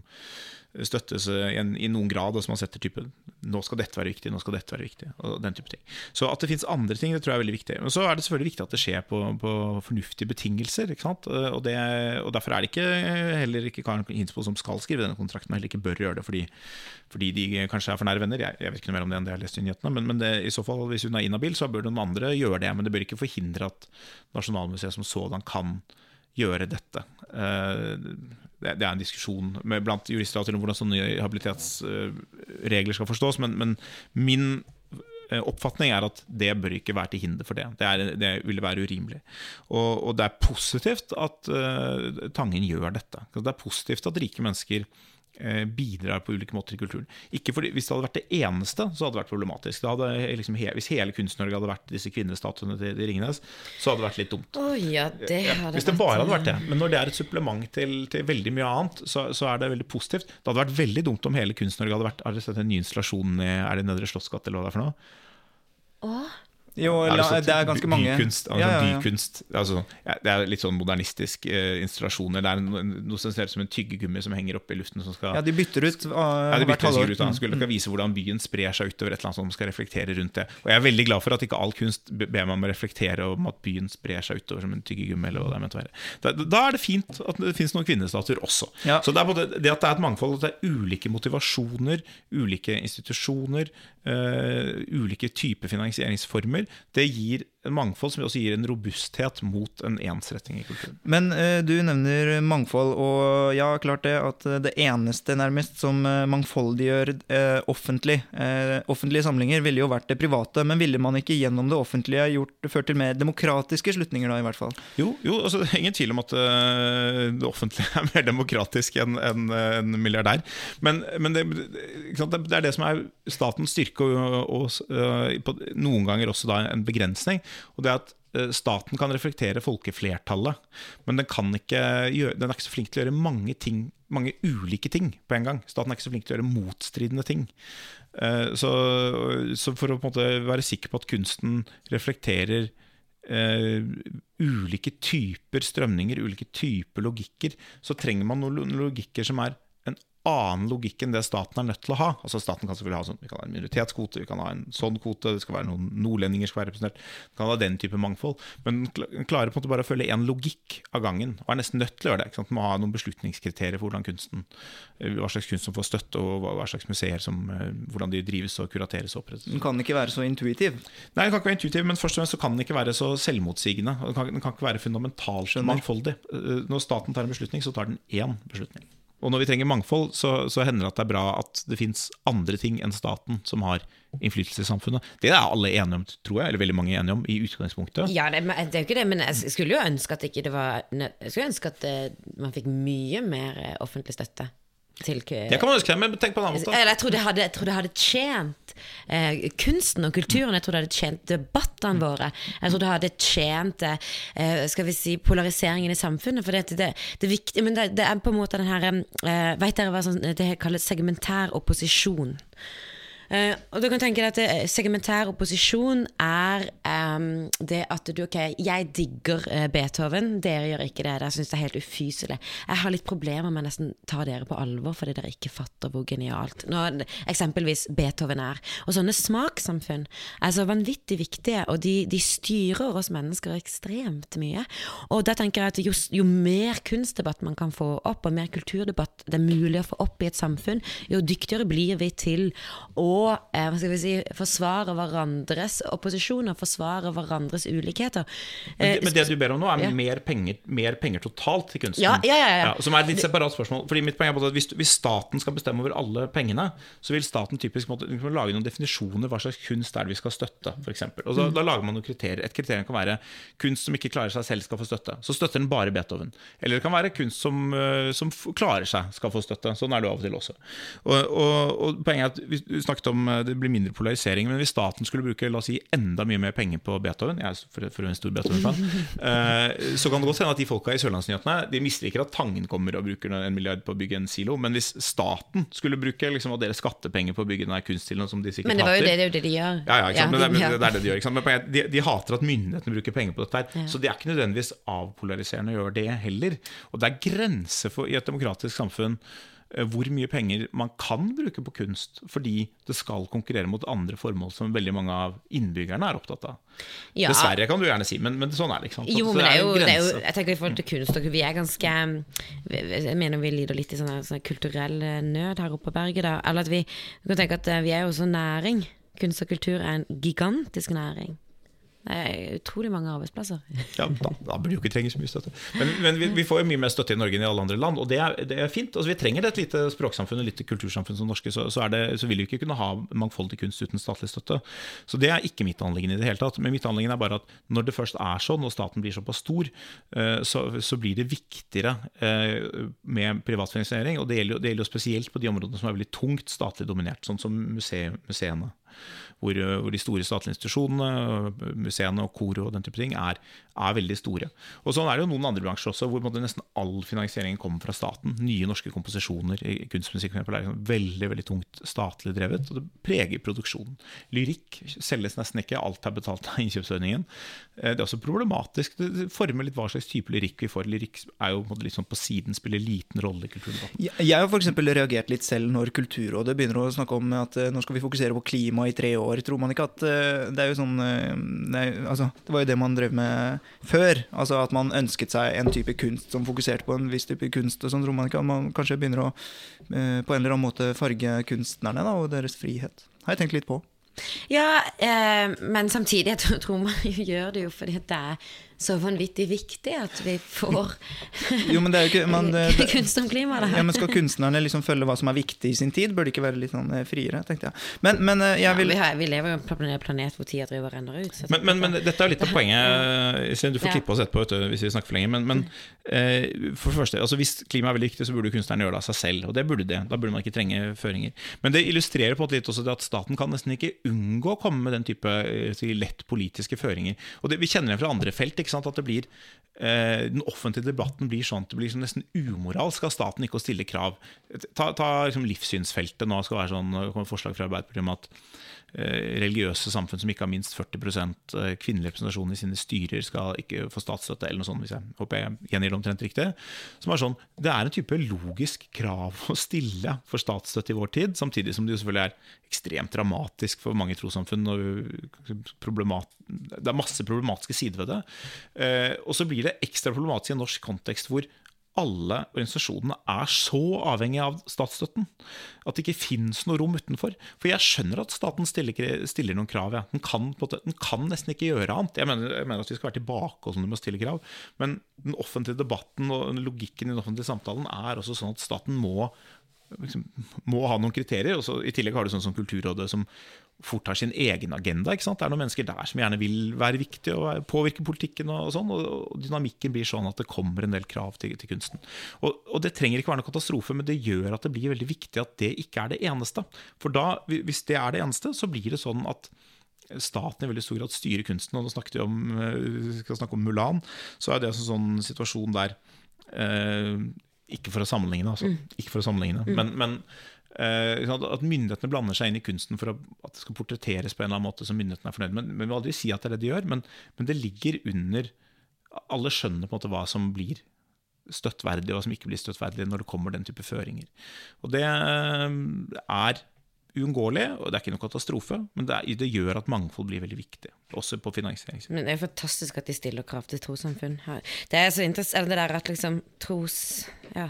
støttes eh, i, noen grad, og som man setter type Nå skal dette være viktig, nå skal dette være viktig, og den type ting. Så at det fins andre ting, det tror jeg er veldig viktig. Men så er det selvfølgelig viktig at det skjer på, på fornuftige betingelser. Eh, Og, det, og derfor er det ikke heller ikke Karen Hinsbo som skal skrive denne kontrakten, og heller ikke bør gjøre det fordi, fordi de kanskje er for nære venner. Jeg, jeg vet ikke noe mer om det enn det jeg har lest i nyhetene, men, men det, i så fall, hvis hun er inhabil, så bør noen andre gjøre det. Men det bør ikke forhindre at Nasjonalmuseet som sådan kan gjøre dette. Eh, Det er en diskusjon blant jurister om hvordan sånne habilitetsregler skal forstås, men, men min oppfatning er at det bør ikke være til hinder for det. Det, er, det ville være urimelig. Og, og det er positivt at uh, Tangen gjør dette. Det er positivt at rike mennesker eh, bidrar på ulike måter i kulturen. Ikke fordi, Hvis det hadde vært det eneste, så hadde det vært problematisk. Det hadde, liksom, he, hvis hele Kunst-Norge hadde vært disse kvinnestatuene til, til Ringnes, så hadde det vært litt dumt. Oh, ja, det Ja, hvis det bare hadde vært det. Men når det er et supplement til, til veldig mye annet, så, så er det veldig positivt. Det hadde vært veldig dumt om hele Kunst-Norge hadde vært Har dere sett den nye installasjonen i Er det Nedre Slottsgate, eller hva det er for noe? Jo, Er la, sånn det er ganske mange. Bykunst, altså Ja, ja, bykunst altså, Det er litt sånn modernistisk eh, installasjoner. Det er no- noe som ser ut som en tyggegummi som henger oppe i luften. Som skal, Ja, de bytter ut uh, ja, de hvert bytter halvår. ut da. Mm. Skulle mm. vise hvordan byen sprer seg utover et eller annet som skal reflektere rundt det. Og jeg er veldig glad for at ikke all kunst ber meg om å reflektere om at byen sprer seg utover som en tyggegummi. eller hva det er ment å være. Da, da er det fint at det finnes noen kvinnestatuer også. Ja. Så det, er både, det at det er et mangfold, at det er ulike motivasjoner, ulike institusjoner, uh, ulike typer finansieringsformer, det gir en mangfold som også gir en robusthet mot en ensretting i kulturen. Men uh, du nevner mangfold, og ja, klart det at eh, det eneste nærmest som eh, mangfoldiggjør uh, offentlig, uh, offentlige samlinger, ville jo vært det private. Men ville man ikke gjennom det offentlige gjort, ført til mer demokratiske slutninger, da, i hvert fall? Jo, jo altså, det er ingen tvil om at det offentlige *laughs* er mer demokratisk enn en, en milliardær. Men, men det, det er det som er statens styrke, og, og øh, på, noen ganger også da en begrensning. Og det er at øh, Staten kan reflektere folkeflertallet, men den, gjøre, den er ikke så flink til å gjøre mange, ting, mange ulike ting på en gang. Staten er ikke så flink til å gjøre motstridende ting. Eh, Så, så for å være sikker på at kunsten reflekterer Uh, ulike typer strømninger, ulike typer logikker, så trenger man noen logikker som er annen logikk enn det staten er nødt til å ha. Altså Staten kan selvfølgelig ha sånn, vi kan ha en minoritetskvote, vi kan ha en sånn kvote, det skal være noen nordlendinger skal være representert. Vi kan ha den type mangfold. Men den klarer på en måte bare å følge én logikk av gangen, og er nesten nødt til å gjøre det. ikke sant? Den må ha noen beslutningskriterier for hvordan kunsten, eh, hva slags kunst som får støtte, og hva, hva slags museer som, eh, hvordan de drives og kurateres og opprettes. Den kan ikke være så intuitiv. Nei, den kan ikke være intuitiv, men først og fremst så kan den ikke være så selvmotsigende. Den kan, den kan ikke være fundamentalt mangfoldig. Eh, Når staten tar en beslutning, så tar den én beslutning. Og når vi trenger mangfold, så, så hender det at det er bra at det fins andre ting enn staten som har innflytelse i samfunnet. Det er alle enige om, tror jeg, eller veldig mange enige om, i utgangspunktet. Ja, det, det er jo ikke det, men jeg skulle jo ønske at det var Jeg ønske at eh, man fikk mye mer eh, offentlig støtte til Det kan man jo skremme, men tenk på en annen måte. Eller jeg tror det hadde, tror det hadde tjent eh, kunsten og kulturen. Jeg tror det hadde tjent debattene våre. Jeg tror det hadde tjent eh, skal vi si, polariseringen i samfunnet. For det, det, det, viktig, men det, det er på en måte den her eh, Vet dere hva sånn, det kalles segmentær opposisjon? Eh, og du kan tenke deg at eh, Segmentær opposisjon er um, det at du Ok, jeg digger eh, Beethoven, dere gjør ikke det. Dere syns det er helt ufyselig. Jeg har litt problemer med å nesten ta dere på alvor fordi dere ikke fatter hvor genialt nå, eksempelvis Beethoven er. Og sånne smakssamfunn er så vanvittig viktige, og de, de styrer oss mennesker ekstremt mye. Og da tenker jeg at jo, jo mer kunstdebatt man kan få opp, og mer kulturdebatt det er mulig å få opp i et samfunn, jo dyktigere blir vi til å eh, hva skal vi si, forsvare hverandres opposisjoner, forsvare hverandres ulikheter. Men det, men det du ber om nå, er ja. mer, penger, mer penger totalt til kunsten. Ja, ja, ja, ja. som er et litt separat spørsmål. Fordi mitt poeng er at hvis, hvis staten skal bestemme over alle pengene, så vil staten typisk måtte, lage noen definisjoner hva slags kunst er det vi skal støtte, f.eks. Og Mm. Da lager man noen kriterier. Et kriterium kan være kunst som ikke klarer seg selv, skal få støtte. Så støtter den bare Beethoven. Eller det kan være kunst som, eh, som klarer seg, skal få støtte. Sånn er det av og til også. Og, og, og poenget er at Vi snakket om eh, det blir mindre polarisering, men hvis staten skulle bruke la oss si, enda mye mer penger på Beethoven Jeg er for, en stor Beethoven-fan. *laughs* eh, så kan det godt hende at de folka i Sørlandsnyhetene De misliker at Tangen kommer og bruker en milliard på å bygge en silo, men hvis staten skulle bruke liksom, av deres skattepenger på å bygge den her kunststilen som de sikkert Men det var jo hater det, det det de gjør. ja, ja, sant? men, det, er, det er det de gjør. Men de, de hater at myndighetene bruker penger på dette. her Så det er ikke nødvendigvis avpolariserende å gjøre det heller. Og det er grenser for, i et demokratisk samfunn hvor mye penger man kan bruke på kunst, fordi det skal konkurrere mot andre formål som veldig mange av innbyggerne er opptatt av. Ja. Dessverre, kan du gjerne si, men, men sånn er det. ikke sant? Jo, men det er jo, det er jo. Jeg tenker i forhold til kunst Vi er ganske Jeg mener vi lider litt i sånn sånn kulturell eh, nød her oppe på berget. da Eller at vi vi kan tenke at eh, vi er jo også næring. Kunst og kultur er en gigantisk næring. Det er utrolig mange arbeidsplasser. Ja, da, da burde jo ikke trenge så mye støtte. Men, men vi, vi får jo mye mer støtte i Norge enn i alle andre land, og det er, det er fint. Altså, vi trenger et lite språksamfunn og lite kultursamfunn som norske, så, så, det, så vil vi ikke kunne ha mangfoldig kunst uten statlig støtte. Så det er ikke mitt anliggende i det hele tatt. Men mitt anliggende er bare at når det først er sånn, og staten blir såpass stor, eh, så, så blir det viktigere eh, med privat finansiering. Og det gjelder, jo, det gjelder jo spesielt på de områdene som er veldig tungt statlig dominert, sånn som muse, museene. Hvor, eh, hvor de store statlige institusjonene, museene og kor og den type ting er, er veldig store. Og Sånn er det jo noen andre bransjer også, hvor nesten all finansieringen kommer fra staten. Nye norske komposisjoner i kunstmusikk er liksom veldig veldig tungt statlig drevet, og det preger produksjonen. Lyrikk selges nesten ikke, alt er betalt av innkjøpsordningen. Eh, Det er også problematisk. Det former litt hva slags type lyrikk vi får. Lyrikk er jo på, sånn på siden, spiller liten rolle i kulturdebatten. Jeg har eksempel reagert litt selv når Kulturrådet begynner å snakke om at eh, nå skal vi fokusere på klima i tre år. Tror man ikke at eh, det er jo sånn eh, det, er, altså, det var jo det man drev med før. Altså At man ønsket seg en type kunst som fokuserte på en viss type kunst. og sånn Tror man ikke at man kanskje begynner å eh, på en eller annen måte farge kunstnerne da, og deres frihet. Har jeg tenkt litt på. Ja, eh, men samtidig jeg tror, man *laughs* gjør det jo fordi det er så vanvittig viktig at vi får *laughs* Jo, men det er jo ikke man, *laughs* det, kunst om klima. Da. ja, men Skal kunstnerne liksom følge hva som er viktig i sin tid? Bør det ikke være litt sånn eh, friere, tenkte jeg. Men, men eh, jeg vil vi, har, vi lever jo på en planet hvor tida driver og renner ut. så Men, men, men dette er litt av *laughs* poenget. Du får klippe oss etterpå vet du, hvis vi snakker for lenge. Men, men eh, for det første, altså hvis klima er veldig viktig, så burde kunstnerne gjøre det av seg selv. Og det burde det. Da burde man ikke trenge føringer. Men det illustrerer på en måte litt også det at staten kan nesten ikke unngå å komme med den type eh, si, lett politiske føringer. Og det, Vi kjenner det fra andre felt. Ikke sant? At det blir eh, den offentlige debatten blir sånn at det blir liksom nesten umoralsk av staten ikke å stille krav. Ta, ta liksom livssynsfeltet nå skal være sånn, det kommer forslag fra Arbeiderpartiet om at religiøse samfunn som ikke har minst 40 eh, kvinnelig representasjon i sine styrer, skal ikke få statsstøtte, eller noe sånt, hvis jeg håper jeg gjengir det omtrent riktig. Som er sånn, Det er en type logisk krav å stille for statsstøtte i vår tid, samtidig som det jo selvfølgelig er ekstremt dramatisk for mange trossamfunn. Det er masse problematiske sider ved det. Eh, og så blir det ekstra problematisk i en norsk kontekst hvor alle organisasjonene er så avhengige av statsstøtten at det ikke finnes noe rom utenfor. For jeg skjønner at staten stiller, stiller noen krav. Ja. Den, kan, den, kan, nesten ikke gjøre annet. Jeg mener, jeg mener at vi skal være tilbake og sånn med å stille krav. Men den offentlige debatten og logikken i den offentlige samtalen er også sånn at staten må liksom, må ha noen kriterier. Og så, I tillegg har du sånn som Kulturrådet, som fort har sin egen agenda. Det er noen mennesker der som gjerne vil være viktige og påvirke politikken. Og, og sånn, og, dynamikken blir sånn at det kommer en del krav til, til kunsten. Og, og, Det trenger ikke være noen katastrofe, men det gjør at det blir veldig viktig at det ikke er det eneste. For da, hvis det er det eneste, så blir det sånn at staten i veldig stor grad styrer kunsten. og Nå snakket vi om, vi skal snakke om Mulan. Så er det en sånn situasjon der eh, ikke for å sammenligne, altså. Mm. Ikke for å sammenligne. Mm. Men, men uh, at myndighetene blander seg inn i kunsten for at det skal portretteres på en eller annen måte som myndighetene er fornøyd med. Men vi vil aldri si at det er det de gjør, men, men det ligger under Alle skjønner på en måte hva som blir støttverdig, og hva som ikke blir støttverdig når det kommer den type føringer. Og det eh, er uunngåelig, og det er ikke noen katastrofe, men det, er, det, gjør at mangfold blir veldig viktig. Også på finansieringssiden. Men det er fantastisk at de stiller krav til trossamfunn. Det er så interessant det der at liksom tros... Ja,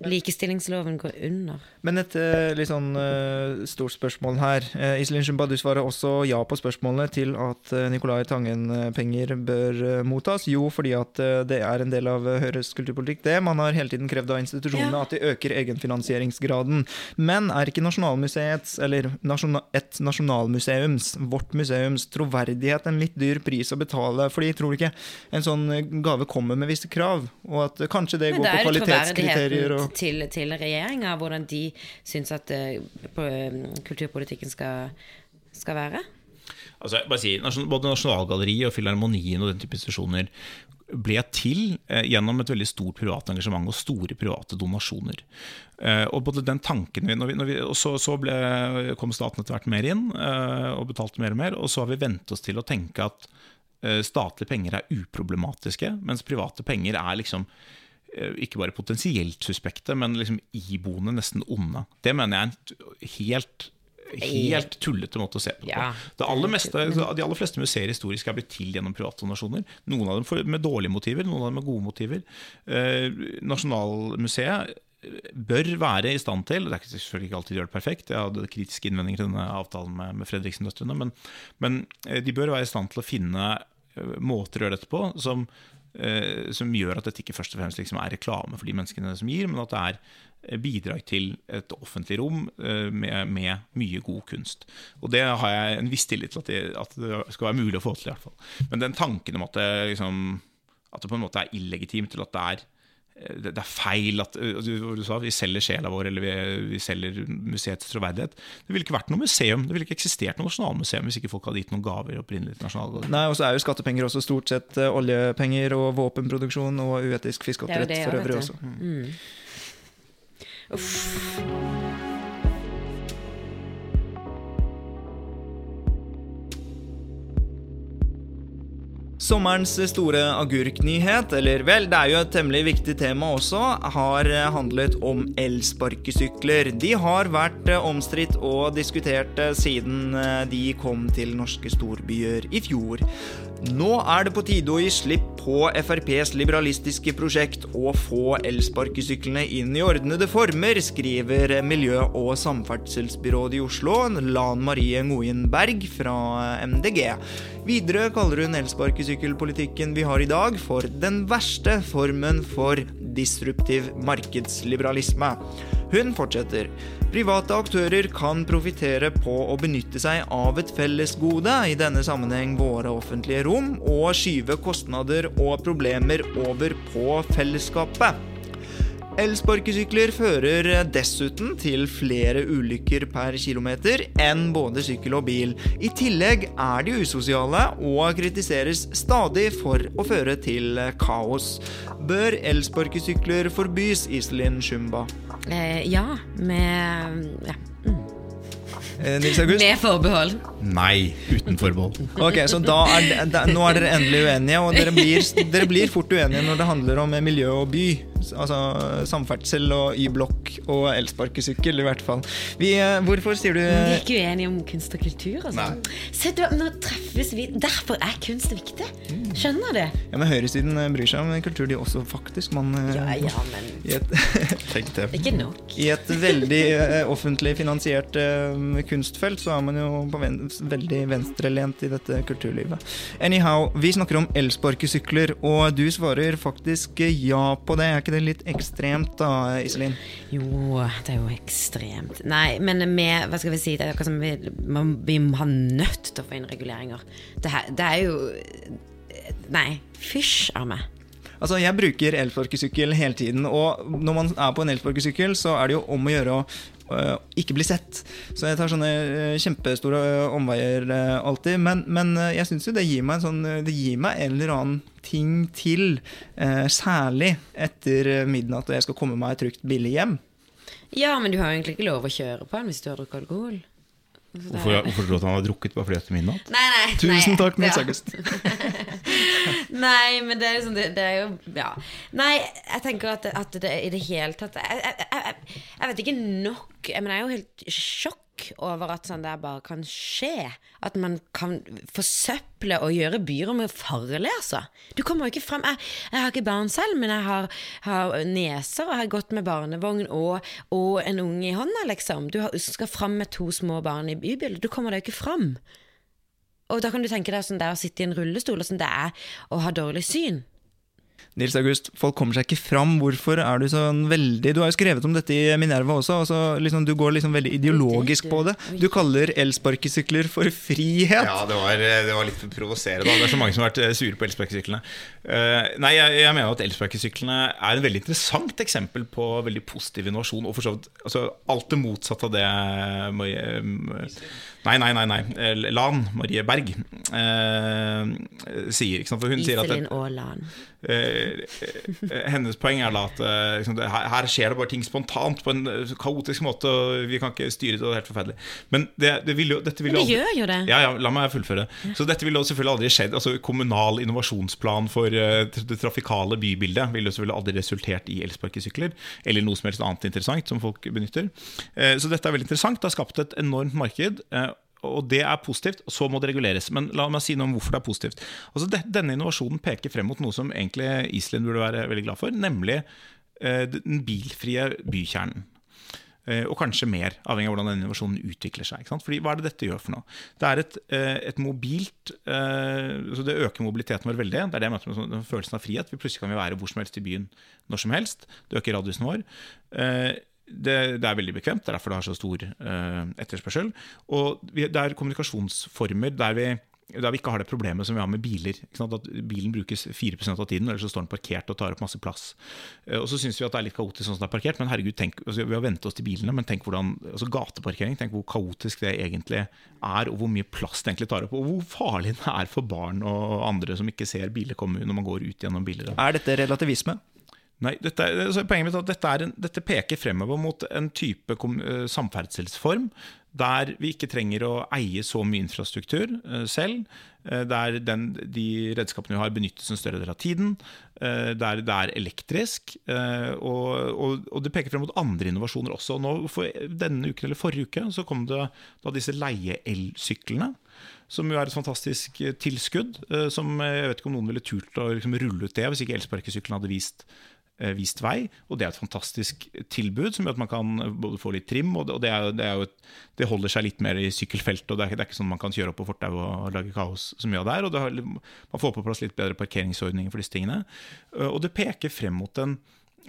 likestillingsloven går under. Men et uh, litt sånn uh, stort spørsmål her. Uh, Iselin Shumba, du svarer også ja på spørsmålet til at uh, Nicolai Tangen-penger bør mottas. Jo, fordi at det er en del av Høyres kulturpolitikk, det. Man har hele tiden krevd av institusjonene ja. at de øker egenfinansieringsgraden. Men er ikke Nasjonalmuseets, eller nasjona et nasjonalmuseums, vårt museums, troverdighet en litt dyr pris å betale? Fordi tror du ikke en sånn gave kommer med visse krav, og at kanskje det går på kvalitetskriterier? Og... til, til regjeringa, hvordan de syns at uh, kulturpolitikken skal, skal være? Altså, bare si, Både Nasjonalgalleriet og Filharmonien og den type institusjoner ble til eh, gjennom et veldig stort privat engasjement og store private donasjoner. Eh, og både den tanken vi, når vi, når vi, og så, så ble, kom staten etter hvert mer inn eh, og betalte mer og mer. Og så har vi vent oss til å tenke at eh, statlige penger er uproblematiske, mens private penger er liksom Eh, ikke bare potensielt suspekte, men liksom iboende nesten onde. Det mener jeg er en helt, helt tullete måte å se på det ja. på. Det aller meste, de aller fleste museer historisk er blitt til gjennom private donasjoner. Noen av dem med dårlige motiver, noen av dem med gode motiver. Eh, Nasjonalmuseet bør være i stand til Det er selvfølgelig ikke alltid de gjør det perfekt, jeg hadde kritiske innvendinger til denne avtalen med, med Fredriksen-døtrene, men, men, eh, de bør være i stand til å finne måter å gjøre dette på som eh, som gjør at dette ikke først og fremst liksom er reklame for de menneskene som gir, men at det er eh, bidrag til et offentlig rom eh, med, med, mye god kunst. Og det har jeg en viss tillit til at det, at det, skal være mulig å få til. i hvert fall. Men den tanken om at det, liksom, at det på en måte er illegitimt, eller at det er det, er feil at du, du sa, vi selger sjela vår, eller vi, vi, selger museets troverdighet. Det ville ikke vært noe museum, det ville ikke eksistert noe nasjonalmuseum hvis ikke folk hadde gitt noen gaver opprinnelig til Nasjonalgalleriet. Nei, og så er jo skattepenger også stort sett oljepenger og våpenproduksjon og uetisk fiskeoppdrett for øvrig også. Mm. Uff. Sommerens store agurknyhet, eller vel, det er jo et temmelig viktig tema også, har handlet om elsparkesykler. De har vært omstridt og diskutert siden de kom til norske storbyer i fjor. Nå er det på tide å gi slipp på FrPs liberalistiske prosjekt og få elsparkesyklene inn i ordnede former, skriver Miljø- og samferdselsbyrådet i Oslo, Lan Marie Ngoyen Berg fra MDG. Videre kaller hun elsparkesykkelpolitikken vi har i dag for den verste formen for disruptiv markedsliberalisme. Hun fortsetter. Private aktører kan profitere på å benytte seg av et fellesgode, i denne sammenheng våre offentlige rom, og skyve kostnader og problemer over på fellesskapet. Elsparkesykler fører dessuten til flere ulykker per kilometer enn både sykkel og bil. I tillegg er de usosiale og kritiseres stadig for å føre til kaos. Bør elsparkesykler forbys, Iselin Shumba? Eh, ja, med ja. Eh, Nils August? Med forbehold. Nei, uten forbehold. Ok, så da er, da, Nå er dere endelig uenige, og dere blir, dere blir fort uenige når det handler om miljø og by. Altså samferdsel og Y-blokk og elsparkesykkel, i hvert fall. Vi, eh, hvorfor sier du Vi er ikke uenige om kunst og kultur. Altså. Se, du, nå treffes vi Derfor er kunst viktig. Skjønner du? Ja, men Høyresiden eh, bryr seg om kultur, de også, faktisk. Man, eh, Ja, ja, men et, *laughs* Tenk det. ikke nok. I et veldig eh, offentlig finansiert eh, kunstfelt, så er man jo på ven veldig venstrelent i dette kulturlivet. Anyhow, vi snakker om elsparkesykler, og du svarer faktisk eh, ja på det. Er ikke det litt ekstremt da, Iselin? Jo, det er jo ekstremt. Nei, men med Hva skal vi si? Det er akkurat som vi, man, vi har nødt til å få inn reguleringer. Det, her, det er jo Nei, fysj av meg. Altså, Jeg bruker elsparkesykkel hele tiden, og når man er på en elsparkesykkel, så er det jo om å gjøre å ikke bli sett. Så jeg tar sånne øh, kjempestore øh, omveier alltid. Men, men jeg syns jo det gir meg en sånn Det gir meg en eller annen ting til. særlig etter midnatt, og jeg skal komme meg trygt billig hjem. Ja, men du har jo egentlig ikke lov å kjøre på den hvis du har drukket alkohol. Det er- Hvorfor, hvorfor tror du at han har drukket bare fordi etter midnatt? Nei, nei, Tusen nei, takk, Nils ja. August. *laughs* Nei, men det er liksom det, det er jo Ja. Nei, jeg tenker at, at det i det hele tatt jeg, jeg, jeg, jeg vet ikke nok Men jeg er jo helt i over at sånn der bare kan skje. At man kan forsøple og gjøre byrommet farlig, altså. Du kommer jo ikke frem Jeg, jeg har ikke barn selv, men jeg har, har neser og har gått med barnevogn og, og en unge i hånda, liksom. Du har, skal fram med to små barn i bybildet. Du kommer deg jo ikke fram. Og da kan du tenke deg sånn det å sitte i en rullestol, og sånn det er å ha dårlig syn. Nils August, folk kommer seg ikke fram. Hvorfor er du sånn veldig Du har jo skrevet om dette i Minerva også. Altså, liksom, du går liksom veldig ideologisk på det. Du kaller elsparkesykler for frihet. Ja, det var, det var litt provoserende. da. Det er så mange som har vært eh, sure på elsparkesyklene. Uh, nei, jeg, jeg mener at elsparkesyklene er et veldig interessant eksempel på veldig positiv innovasjon. Og for så vidt altså, alt det motsatte av det Nei, nei, nei. nei. eh, Lan, Marie Berg, eh, sier. Ikke sant? For hun sier at det, Iselin Aaland. Eh, eh, hennes poeng er da at eh, liksom, det, her, her skjer det bare ting spontant på en eh, kaotisk måte, og vi kan ikke styre det. og Det er helt forferdelig. Men det, det vil jo, dette vil jo det aldri- gjør jo det. Ja, ja, la meg fullføre. Så dette ville selvfølgelig aldri skjedd. Altså Kommunal innovasjonsplan for eh, det trafikale bybildet ville jo selvfølgelig aldri resultert i elsparkesykler, eller noe som helst annet interessant som folk benytter. Eh, Så dette er veldig interessant. Det har skapt et enormt marked. eh, og det er positivt, og så må det reguleres. Men la meg si noe om hvorfor det er positivt. Altså det, Denne innovasjonen peker frem mot noe som egentlig Iselin burde være veldig glad for, nemlig eh, den bilfrie bykjernen. Eh, og kanskje mer, avhengig av hvordan denne innovasjonen utvikler seg. Ikke sant? Fordi Hva er det dette gjør for noe? Det er et, eh, et mobilt eh, så Det øker mobiliteten vår veldig. Det er det jeg møter med sånn- den følelsen av frihet. Vi Plutselig kan vi være hvor som helst i byen når som helst. Det øker radiusen vår. Eh, det, det er veldig bekvemt, det er derfor det har så stor uh, etterspørsel. Og vi, det er kommunikasjonsformer der vi, der vi ikke har det problemet som vi har med biler. At bilen brukes 4% av tiden, eller så står den parkert og tar opp masse plass. Uh, og så syns vi at det er litt kaotisk sånn som det er parkert, men herregud, tenk, altså, vi har vent oss til bilene, men tenk hvordan altså gateparkering, tenk hvor kaotisk det egentlig er, og hvor mye plass det egentlig tar opp, og hvor farlig det er for barn og andre som ikke ser biler komme når man går ut gjennom biler. Er dette relativisme? Nei, dette, altså, Poenget mitt er at dette, er en, dette peker fremover mot en type eh, samferdselsform der vi ikke trenger å eie så mye infrastruktur eh, selv. eh, der den, de redskapene vi har, benyttes en større del av tiden. der det er elektrisk. og, og, og det peker frem mot andre innovasjoner også. Nå, for denne uken eller forrige uke så kom det da disse leie-elsyklene. Som jo er et fantastisk tilskudd. Som Jeg vet ikke om noen ville turt å liksom rulle ut det hvis ikke elsparkesykkelen hadde vist vist vei, og det er et fantastisk tilbud som gjør at man kan eh, både få litt trim, og det, er, det, er et, det holder seg litt mer i sykkelfeltet, og det er, det er ikke sånn man kan kjøre opp på fortau og lage kaos så mye av der, og har, man får på plass litt bedre parkeringsordninger for disse tingene. Eh, Og det peker frem mot en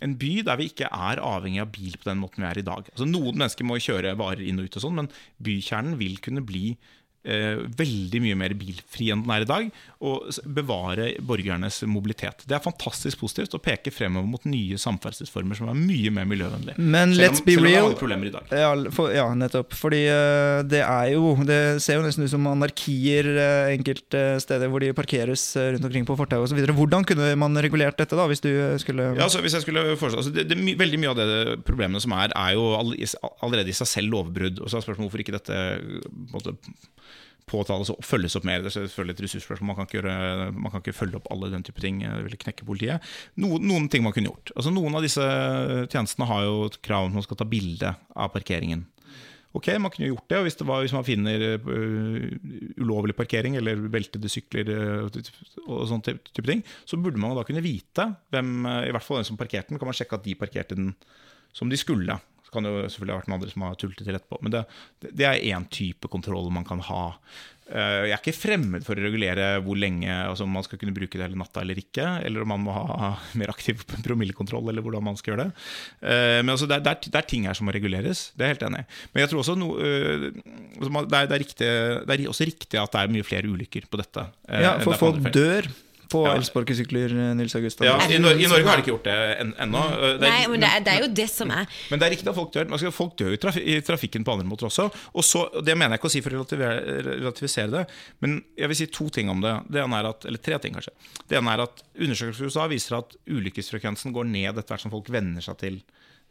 en by der vi ikke er avhengig av bil på den måten vi er i dag. Altså Noen mennesker må kjøre varer inn og ut, og sånn, men bykjernen vil kunne bli eh, veldig mye mer bilfri enn den er i dag, og bevare borgernes mobilitet. Det er fantastisk positivt og peker fremover mot nye samferdselsformer som er mye mer miljøvennlige. Men Selv let's be selv om real. problemer i dag. Ja, for, ja, nettopp. Fordi eh, det er jo Det ser jo nesten ut som anarkier uh, enkelte steder hvor de parkeres eh, rundt omkring på fortau osv. Hvordan kunne man regulert dette, da, hvis du eh, skulle Ja, altså, hvis jeg skulle foreslå altså, det, det, Veldig mye av det problemene som er, er jo all, allerede i seg selv lovbrudd. Og så er spørsmålet hvorfor ikke dette på en måte, påtales og følges opp mer. Det er selvfølgelig et ressursspørsmål. Man kan ikke, man kan ikke følge opp alle den type ting. Det ville knekke politiet. Noen, noen ting man kunne gjort. Altså, noen av disse tjenestene har jo et krav om at man skal ta bilde av parkeringen. Ok, man kunne gjort det, og hvis, det var, hvis man finner øh, ulovlig parkering eller veltede sykler øh, og sånne type, type ting, så burde man da kunne vite hvem, øh, i hvert fall den som parkerte den, kan man sjekke at de parkerte den som de skulle. Kan det jo selvfølgelig ha vært noen andre som har tullet det til etterpå, men det, det, er én type kontroll man kan ha. Eh, Jeg er ikke fremmed for å regulere hvor lenge altså om man skal kunne bruke det hele natta eller ikke, eller om man må ha *laughs* mer aktiv promillekontroll, eller hvordan man skal gjøre det. Eh, Men altså, det, er, det, er, ting her som må reguleres, det er jeg helt enig i. Men jeg tror også no, eh, altså, det, er, det, er riktig, det er også riktig at det er mye flere ulykker på dette. Ja, for folk dør på Ja. elsparkesykler, eh, Nils August. Ja, i, Nor I Norge har de ikke gjort det en, ennå. En det er- Nei, men det er, det er jo det som er Men det er riktig at folk dør. Man folk dør i, traf i trafikken på andre måter også. Og så, Det mener jeg ikke å si for å relativisere det, men jeg vil si to ting om det. det ene er at, eller tre ting, kanskje. Det ene er at Undersøkelser i USA viser at ulykkesfrekvensen går ned etter hvert som folk venner seg til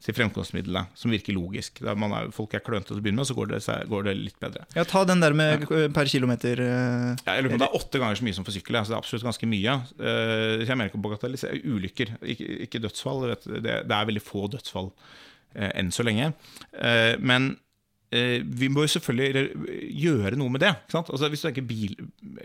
til fremkomstmiddelet, som virker logisk. Der man er, folk er klønete til å begynne med, så går det, går det litt bedre. Ja, ta den der med ja. per kilometer. Uh, Ja, jeg lurer på om det er åtte ganger så mye som for sykkel. Altså Så det er absolutt ganske mye. Uh, Jeg mener ikke å bagatellisere ulykker, ikke, ikke dødsfall. Vet, det, det er veldig få dødsfall uh, enn så lenge. Men vi må jo selvfølgelig gjøre noe med det. Altså, hvis du tenker bil,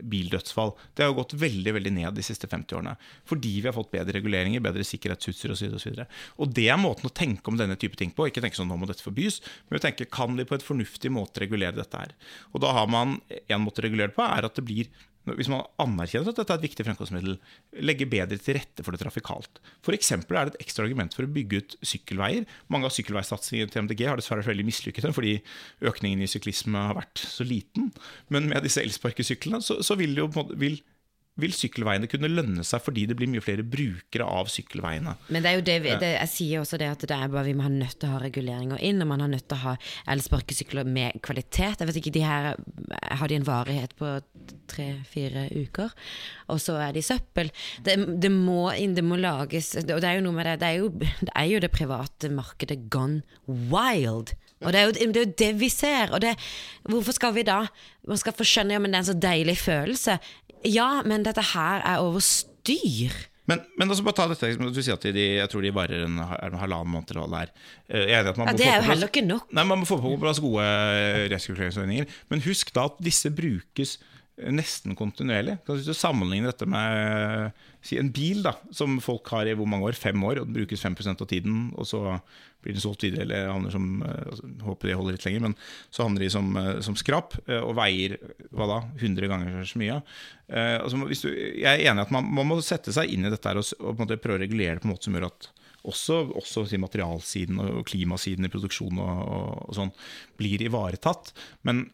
bildødsfall Det har jo gått veldig veldig ned de siste 50 årene. Fordi vi har fått bedre reguleringer, bedre sikkerhetsutstyr osv. Og, så videre. og det er måten å tenke om denne type ting på. Ikke tenke sånn nå må dette forbys, men å tenke kan vi på et fornuftig måte regulere dette her. Og da har man en måte å regulere det på, er at det blir hvis man anerkjenner at dette er et viktig fremkomstmiddel, legge bedre til rette for det trafikalt. F.eks. er det et ekstra argument for å bygge ut sykkelveier. Mange av sykkelveisatsingene til MDG har dessverre vært veldig mislykkede fordi økningen i syklisme har vært så liten. Men med disse elsparkesyklene så, så vil, jo, vil, vil sykkelveiene kunne lønne seg fordi det blir mye flere brukere av sykkelveiene. Men det er jo det, vi, det Jeg sier også det at det er bare vi må ha nødt til å ha reguleringer inn, og man har nødt til å ha elsparkesykler med kvalitet. Jeg vet ikke, de her har de en varighet på tre-fire uker, og så er de søppel. Det, det, må, inn- det må lages Og det er jo noe med det Det er jo det, er jo det private markedet gone wild. Og det er, jo, det er jo det vi ser. Og det, hvorfor skal vi da Man skal få skjønne ja, men det er en så deilig følelse. Ja, men dette her er over styr. Men, men altså bare ta dette, du sier at de, jeg tror de varer en, en halvannen måned eller hva det er. Eh, Jeg er enig at man Ja, det er jo heller ikke nok. Nei, Man må få på plass gode resirkuleringsordninger. Men husk da at disse brukes nesten kontinuerlig. Hvis du sammenligner dette med si en bil da, som folk har i hvor mange år? Fem år, og den brukes 5% av tiden. Og så blir den solgt videre, eller havner som eh, altså, Håper de holder litt lenger, men så havner de som, eh, som skrap eh, og veier hva da, 100 ganger så mye. Altså, du, jeg er enig i at man, man må sette seg inn i dette her og, og prøve å regulere det på en måte som gjør at også, også si, materialsiden og klimasiden i produksjon og, og, og sånn blir ivaretatt. Men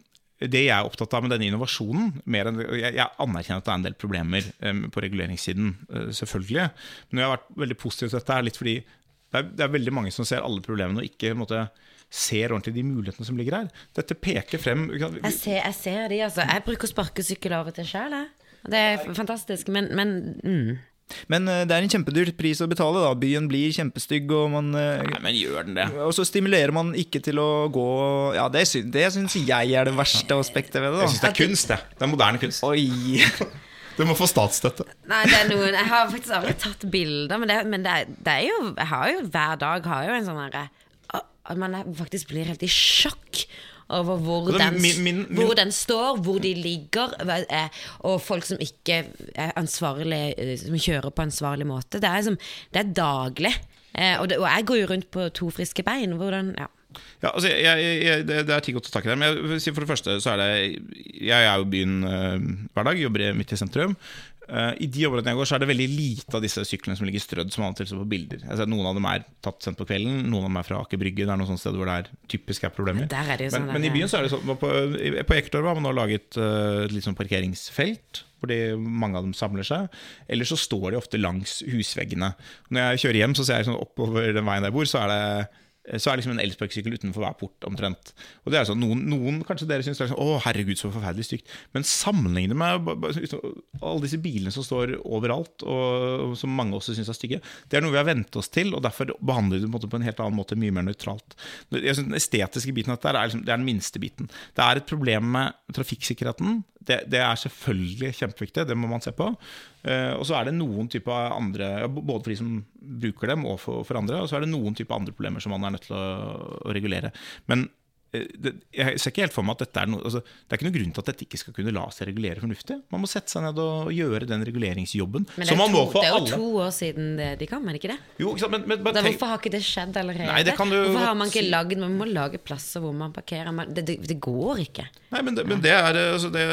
det jeg er opptatt av med denne innovasjonen enn, jeg, jeg anerkjenner at det er en del problemer um, på reguleringssiden, uh, selvfølgelig. Men jeg har vært veldig positiv til dette, litt fordi det er, det er veldig mange som ser alle problemene og ikke måte, ser ordentlig de mulighetene som ligger her. Dette peker frem Jeg ser, jeg ser de, altså. Jeg bruker sparkesykkel av og til sjøl, jeg. Det er fantastisk, men, men mm. Men eh, det er en kjempedyr pris å betale. da Byen blir kjempestygg, og man eh, Nei, men gjør den det? Og så stimulerer man ikke til å gå Ja, det, sy det syns jeg er det verste aspektet ved det. da Jeg syns det er kunst, det. Det er moderne kunst. Oi *laughs* Du må få statsstøtte. Nei, det er noen Jeg har faktisk aldri tatt bilder, men, det, men det, er, det er jo Jeg har jo hver dag har jo en sånn herre At man faktisk blir helt i sjokk over hvor, den, min- min- min- hvor den står, hvor de ligger, eh, og folk som ikke er ansvarlige, eh, som kjører på ansvarlig måte. Det er, som, det er daglig. Eh, og, det, og jeg går jo rundt på to friske bein. Hvordan, ja. Ja, altså, jeg, jeg, det, det er ting å ta tak i der. Men jeg for det første så er det Jeg er jo byen eh, hver dag, jobber midt i sentrum. Eh, I de områdene jeg går, så er det veldig lite av disse syklene som ligger strødd som alltid på bilder. At Noen av dem er tatt sendt på kvelden, noen av dem er fra Aker Brygge. Det er noen sånne steder hvor det er typisk er problemer. Der er men, sånn men i byen så er det sånn På, på Ekertorget har man nå laget uh, litt sånn parkeringsfelt. Fordi mange av dem samler seg. Eller så står de ofte langs husveggene. Når jeg kjører hjem, så ser jeg sånn oppover den veien der jeg bor, så er det så er liksom en elsparkesykkel utenfor hver port omtrent. Og det er sånn, Noen, noen kanskje dere syns det er sånn, å herregud så forferdelig stygt. Men sammenlignet med ba- alle disse bilene som står overalt, og som mange også syns er stygge, det er noe vi har vent oss til, og derfor behandler vi det på en helt annen måte, mye mer nøytralt. Jeg synes Den estetiske biten av dette er, liksom, det er den minste biten. Det er et problem med trafikksikkerheten. Det, det er selvfølgelig kjempeviktig, det må man se på. Uh, og så er det noen typer andre, både for de som bruker dem og for, for andre, og så er det noen type andre problemer som man er nødt til å, å regulere. Men jeg ser ikke helt for meg at dette er noe altså, Det er ikke noe grunn til at dette ikke skal kunne la seg regulere fornuftig. Man må sette seg ned og gjøre den reguleringsjobben. Men det som er, man jo må to, det er jo alle. to år siden det, de kom, er det ikke det? Jo, ikke sant, men, men, Da, hvorfor har ikke det skjedd allerede? Nei, det kan du hvorfor har man ikke laget lagd Man må lage plasser hvor man parkerer. Man, det, det, går ikke. Nei, men det, men det er eh, altså det,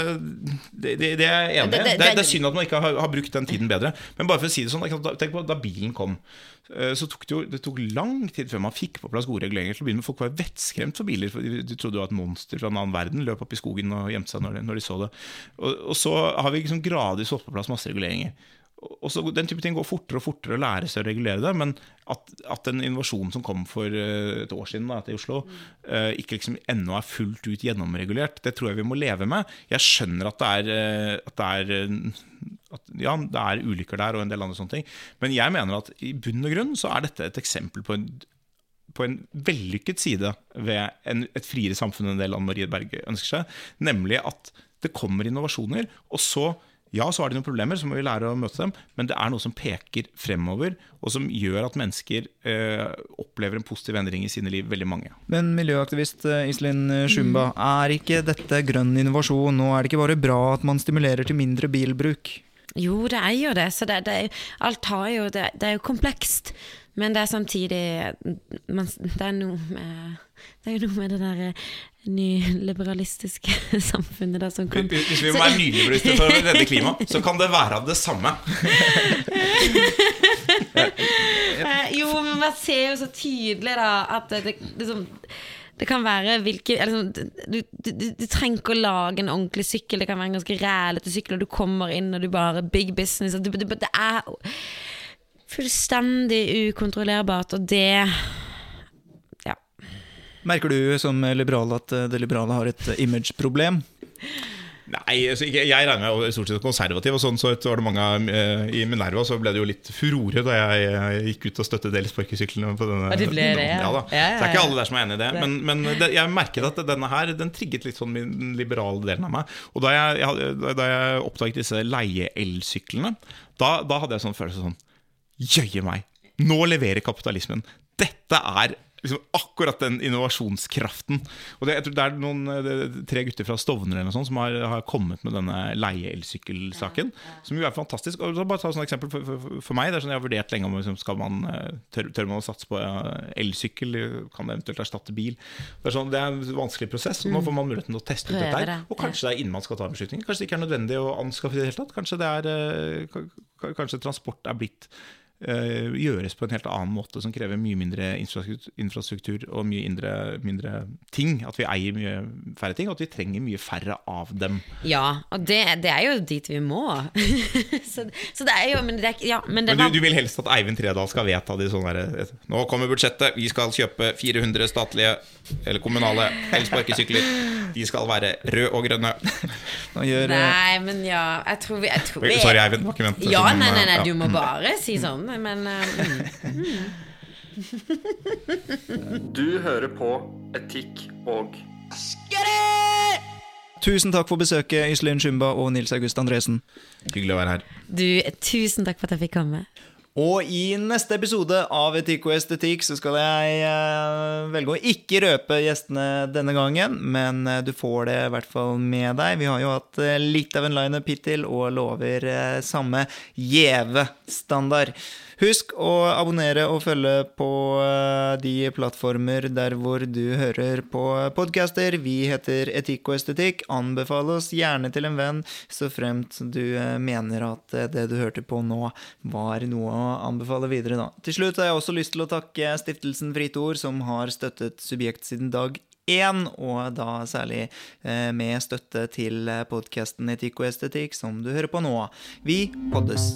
det, er jeg enig i. Det- er synd at man ikke har, har brukt den tiden bedre. Men bare for å si det sånn, tenk på da bilen kom. Eh, Så tok det jo det tok lang tid før man fikk på plass gode reguleringer. Til å begynne med Folk var vettskremt for biler. For de, de trodde jo at monster fra en annen verden løp opp i skogen og gjemte seg når de, når de så det. Og, og så har vi liksom gradvis fått på plass masse reguleringer. Og så Den type ting går fortere og fortere å lære seg å regulere det. Men at, at den innovasjonen som kom for eh, et år siden da, til Oslo, eh, ikke liksom ennå er fullt ut gjennomregulert, det tror jeg vi må leve med. Jeg skjønner at det er, eh, at det er at, ja, det er ulykker der og en del andre sånne ting. Men jeg mener at i bunn og grunn så er dette et eksempel på en, på en vellykket side ved en, et friere samfunn enn det Anne Marie Berge ønsker seg. Nemlig at det kommer innovasjoner, og så ja, så har de noen problemer, så må vi lære å møte dem, men det er noe som peker fremover, og som gjør at mennesker eh, opplever en positiv endring i sine liv, veldig mange. Men miljøaktivist eh, Iselin Shumba, er ikke dette grønn innovasjon? Og er det ikke bare bra at man stimulerer til mindre bilbruk? Jo, det er jo det. Så det, det er, alt har jo det, det er jo komplekst. Men det er samtidig man, Det er noe med *laughs* Det er jo noe med det der eh, nyliberalistiske *laughs* samfunnet da, som kan Hvis vi må være nyliberalister for å redde klimaet, så kan det være det samme. *laughs* Eh, Jo, men man ser jo så tydelig da at det, liksom, det kan være hvilke liksom, du, du, du, du trenger ikke å lage en ordentlig sykkel, det kan være en ganske rælete sykkel, og du kommer inn og du bare Big business. det er fullstendig ukontrollerbart, og det Ja. Merker du som liberal at eh, det liberale har et eh, imageproblem? Nei, altså, ikke- jeg regner meg stort sett konservativ, og sånn så var det mange uh, I Minerva så ble det jo litt furore da jeg, jeg gikk ut og støttet elsparkesyklene. på denne- Ja, det ble det, ja. ja. da. Ja, ja, Så det er ikke alle der som er enig i det. Men, men det, jeg merket at denne her Den trigget litt sånn den liberale delen av meg. Og da jeg, jeg, da jeg oppdaget disse leie-elsyklene, da, da hadde jeg sånn følelse sånn Jøye meg! Nå leverer kapitalismen. Dette er liksom akkurat den innovasjonskraften. Og det, jeg tror det er noen eh, det, tre gutter fra Stovner eller noe sånt, som har, har kommet med denne leie-elsykkelsaken. Som jo er fantastisk. Og så bare ta et eksempel for, for, for meg. Det er sånn Jeg har vurdert lenge om liksom, skal man, eh, tør, tør man å satse på elsykkel. Kan det eventuelt erstatte bil? Det er, sånn, det er en vanskelig prosess. og Nå får man muligheten til å teste ut dette. her Og kanskje det er innen man skal ta en beslutning. Kanskje det ikke er nødvendig å anskaffe det i det hele tatt. Kanskje, det er, eh, kanskje transport er blitt gjøres på en helt annen måte, som krever mye mindre infrastruktur, og mye mindre, mindre ting. At vi eier mye færre ting, og at vi trenger mye færre av dem. Ja, og det, det er jo dit vi må. *laughs* så, så det er jo Men det, er, ja, men det Men var du, du vil helst at Eivind Tredal skal vedta de sånne derre Nå kommer budsjettet, vi skal kjøpe 400 statlige eller kommunale elsparkesykler. De skal være røde og grønne. *laughs* Nå gjør, eh, Nei, men ja Jeg tror vi, jeg tror vi Sorry, Eivind. var ikke ment Ja, nei, nei, nei, du må bare si sånn, men eh, mm. Du hører på Etikk og Tusen takk for besøket, Iselin Shumba og Nils August Andresen. Hyggelig å være her. Du, tusen takk for at jeg fikk komme. Og i neste episode av Etikk og estetikk så skal jeg eh, velge å ikke røpe gjestene denne gangen, men eh, du får det i hvert fall med deg. Vi har jo hatt eh, litt av en lineup hittil og lover samme gjeve standard. Husk å abonnere og følge på eh, de plattformer der hvor du hører på podcaster. Vi heter Etikk og estetikk. Anbefal oss gjerne til en venn, så fremt du eh, mener at eh, det du hørte på nå, var noe å anbefale videre, da. Til slutt har jeg også lyst til å takke Stiftelsen Fritt Ord, som har støttet Subjekt siden dag og da særlig med støtte til podkasten Etikk og estetikk, som du hører på nå. Vi poddes.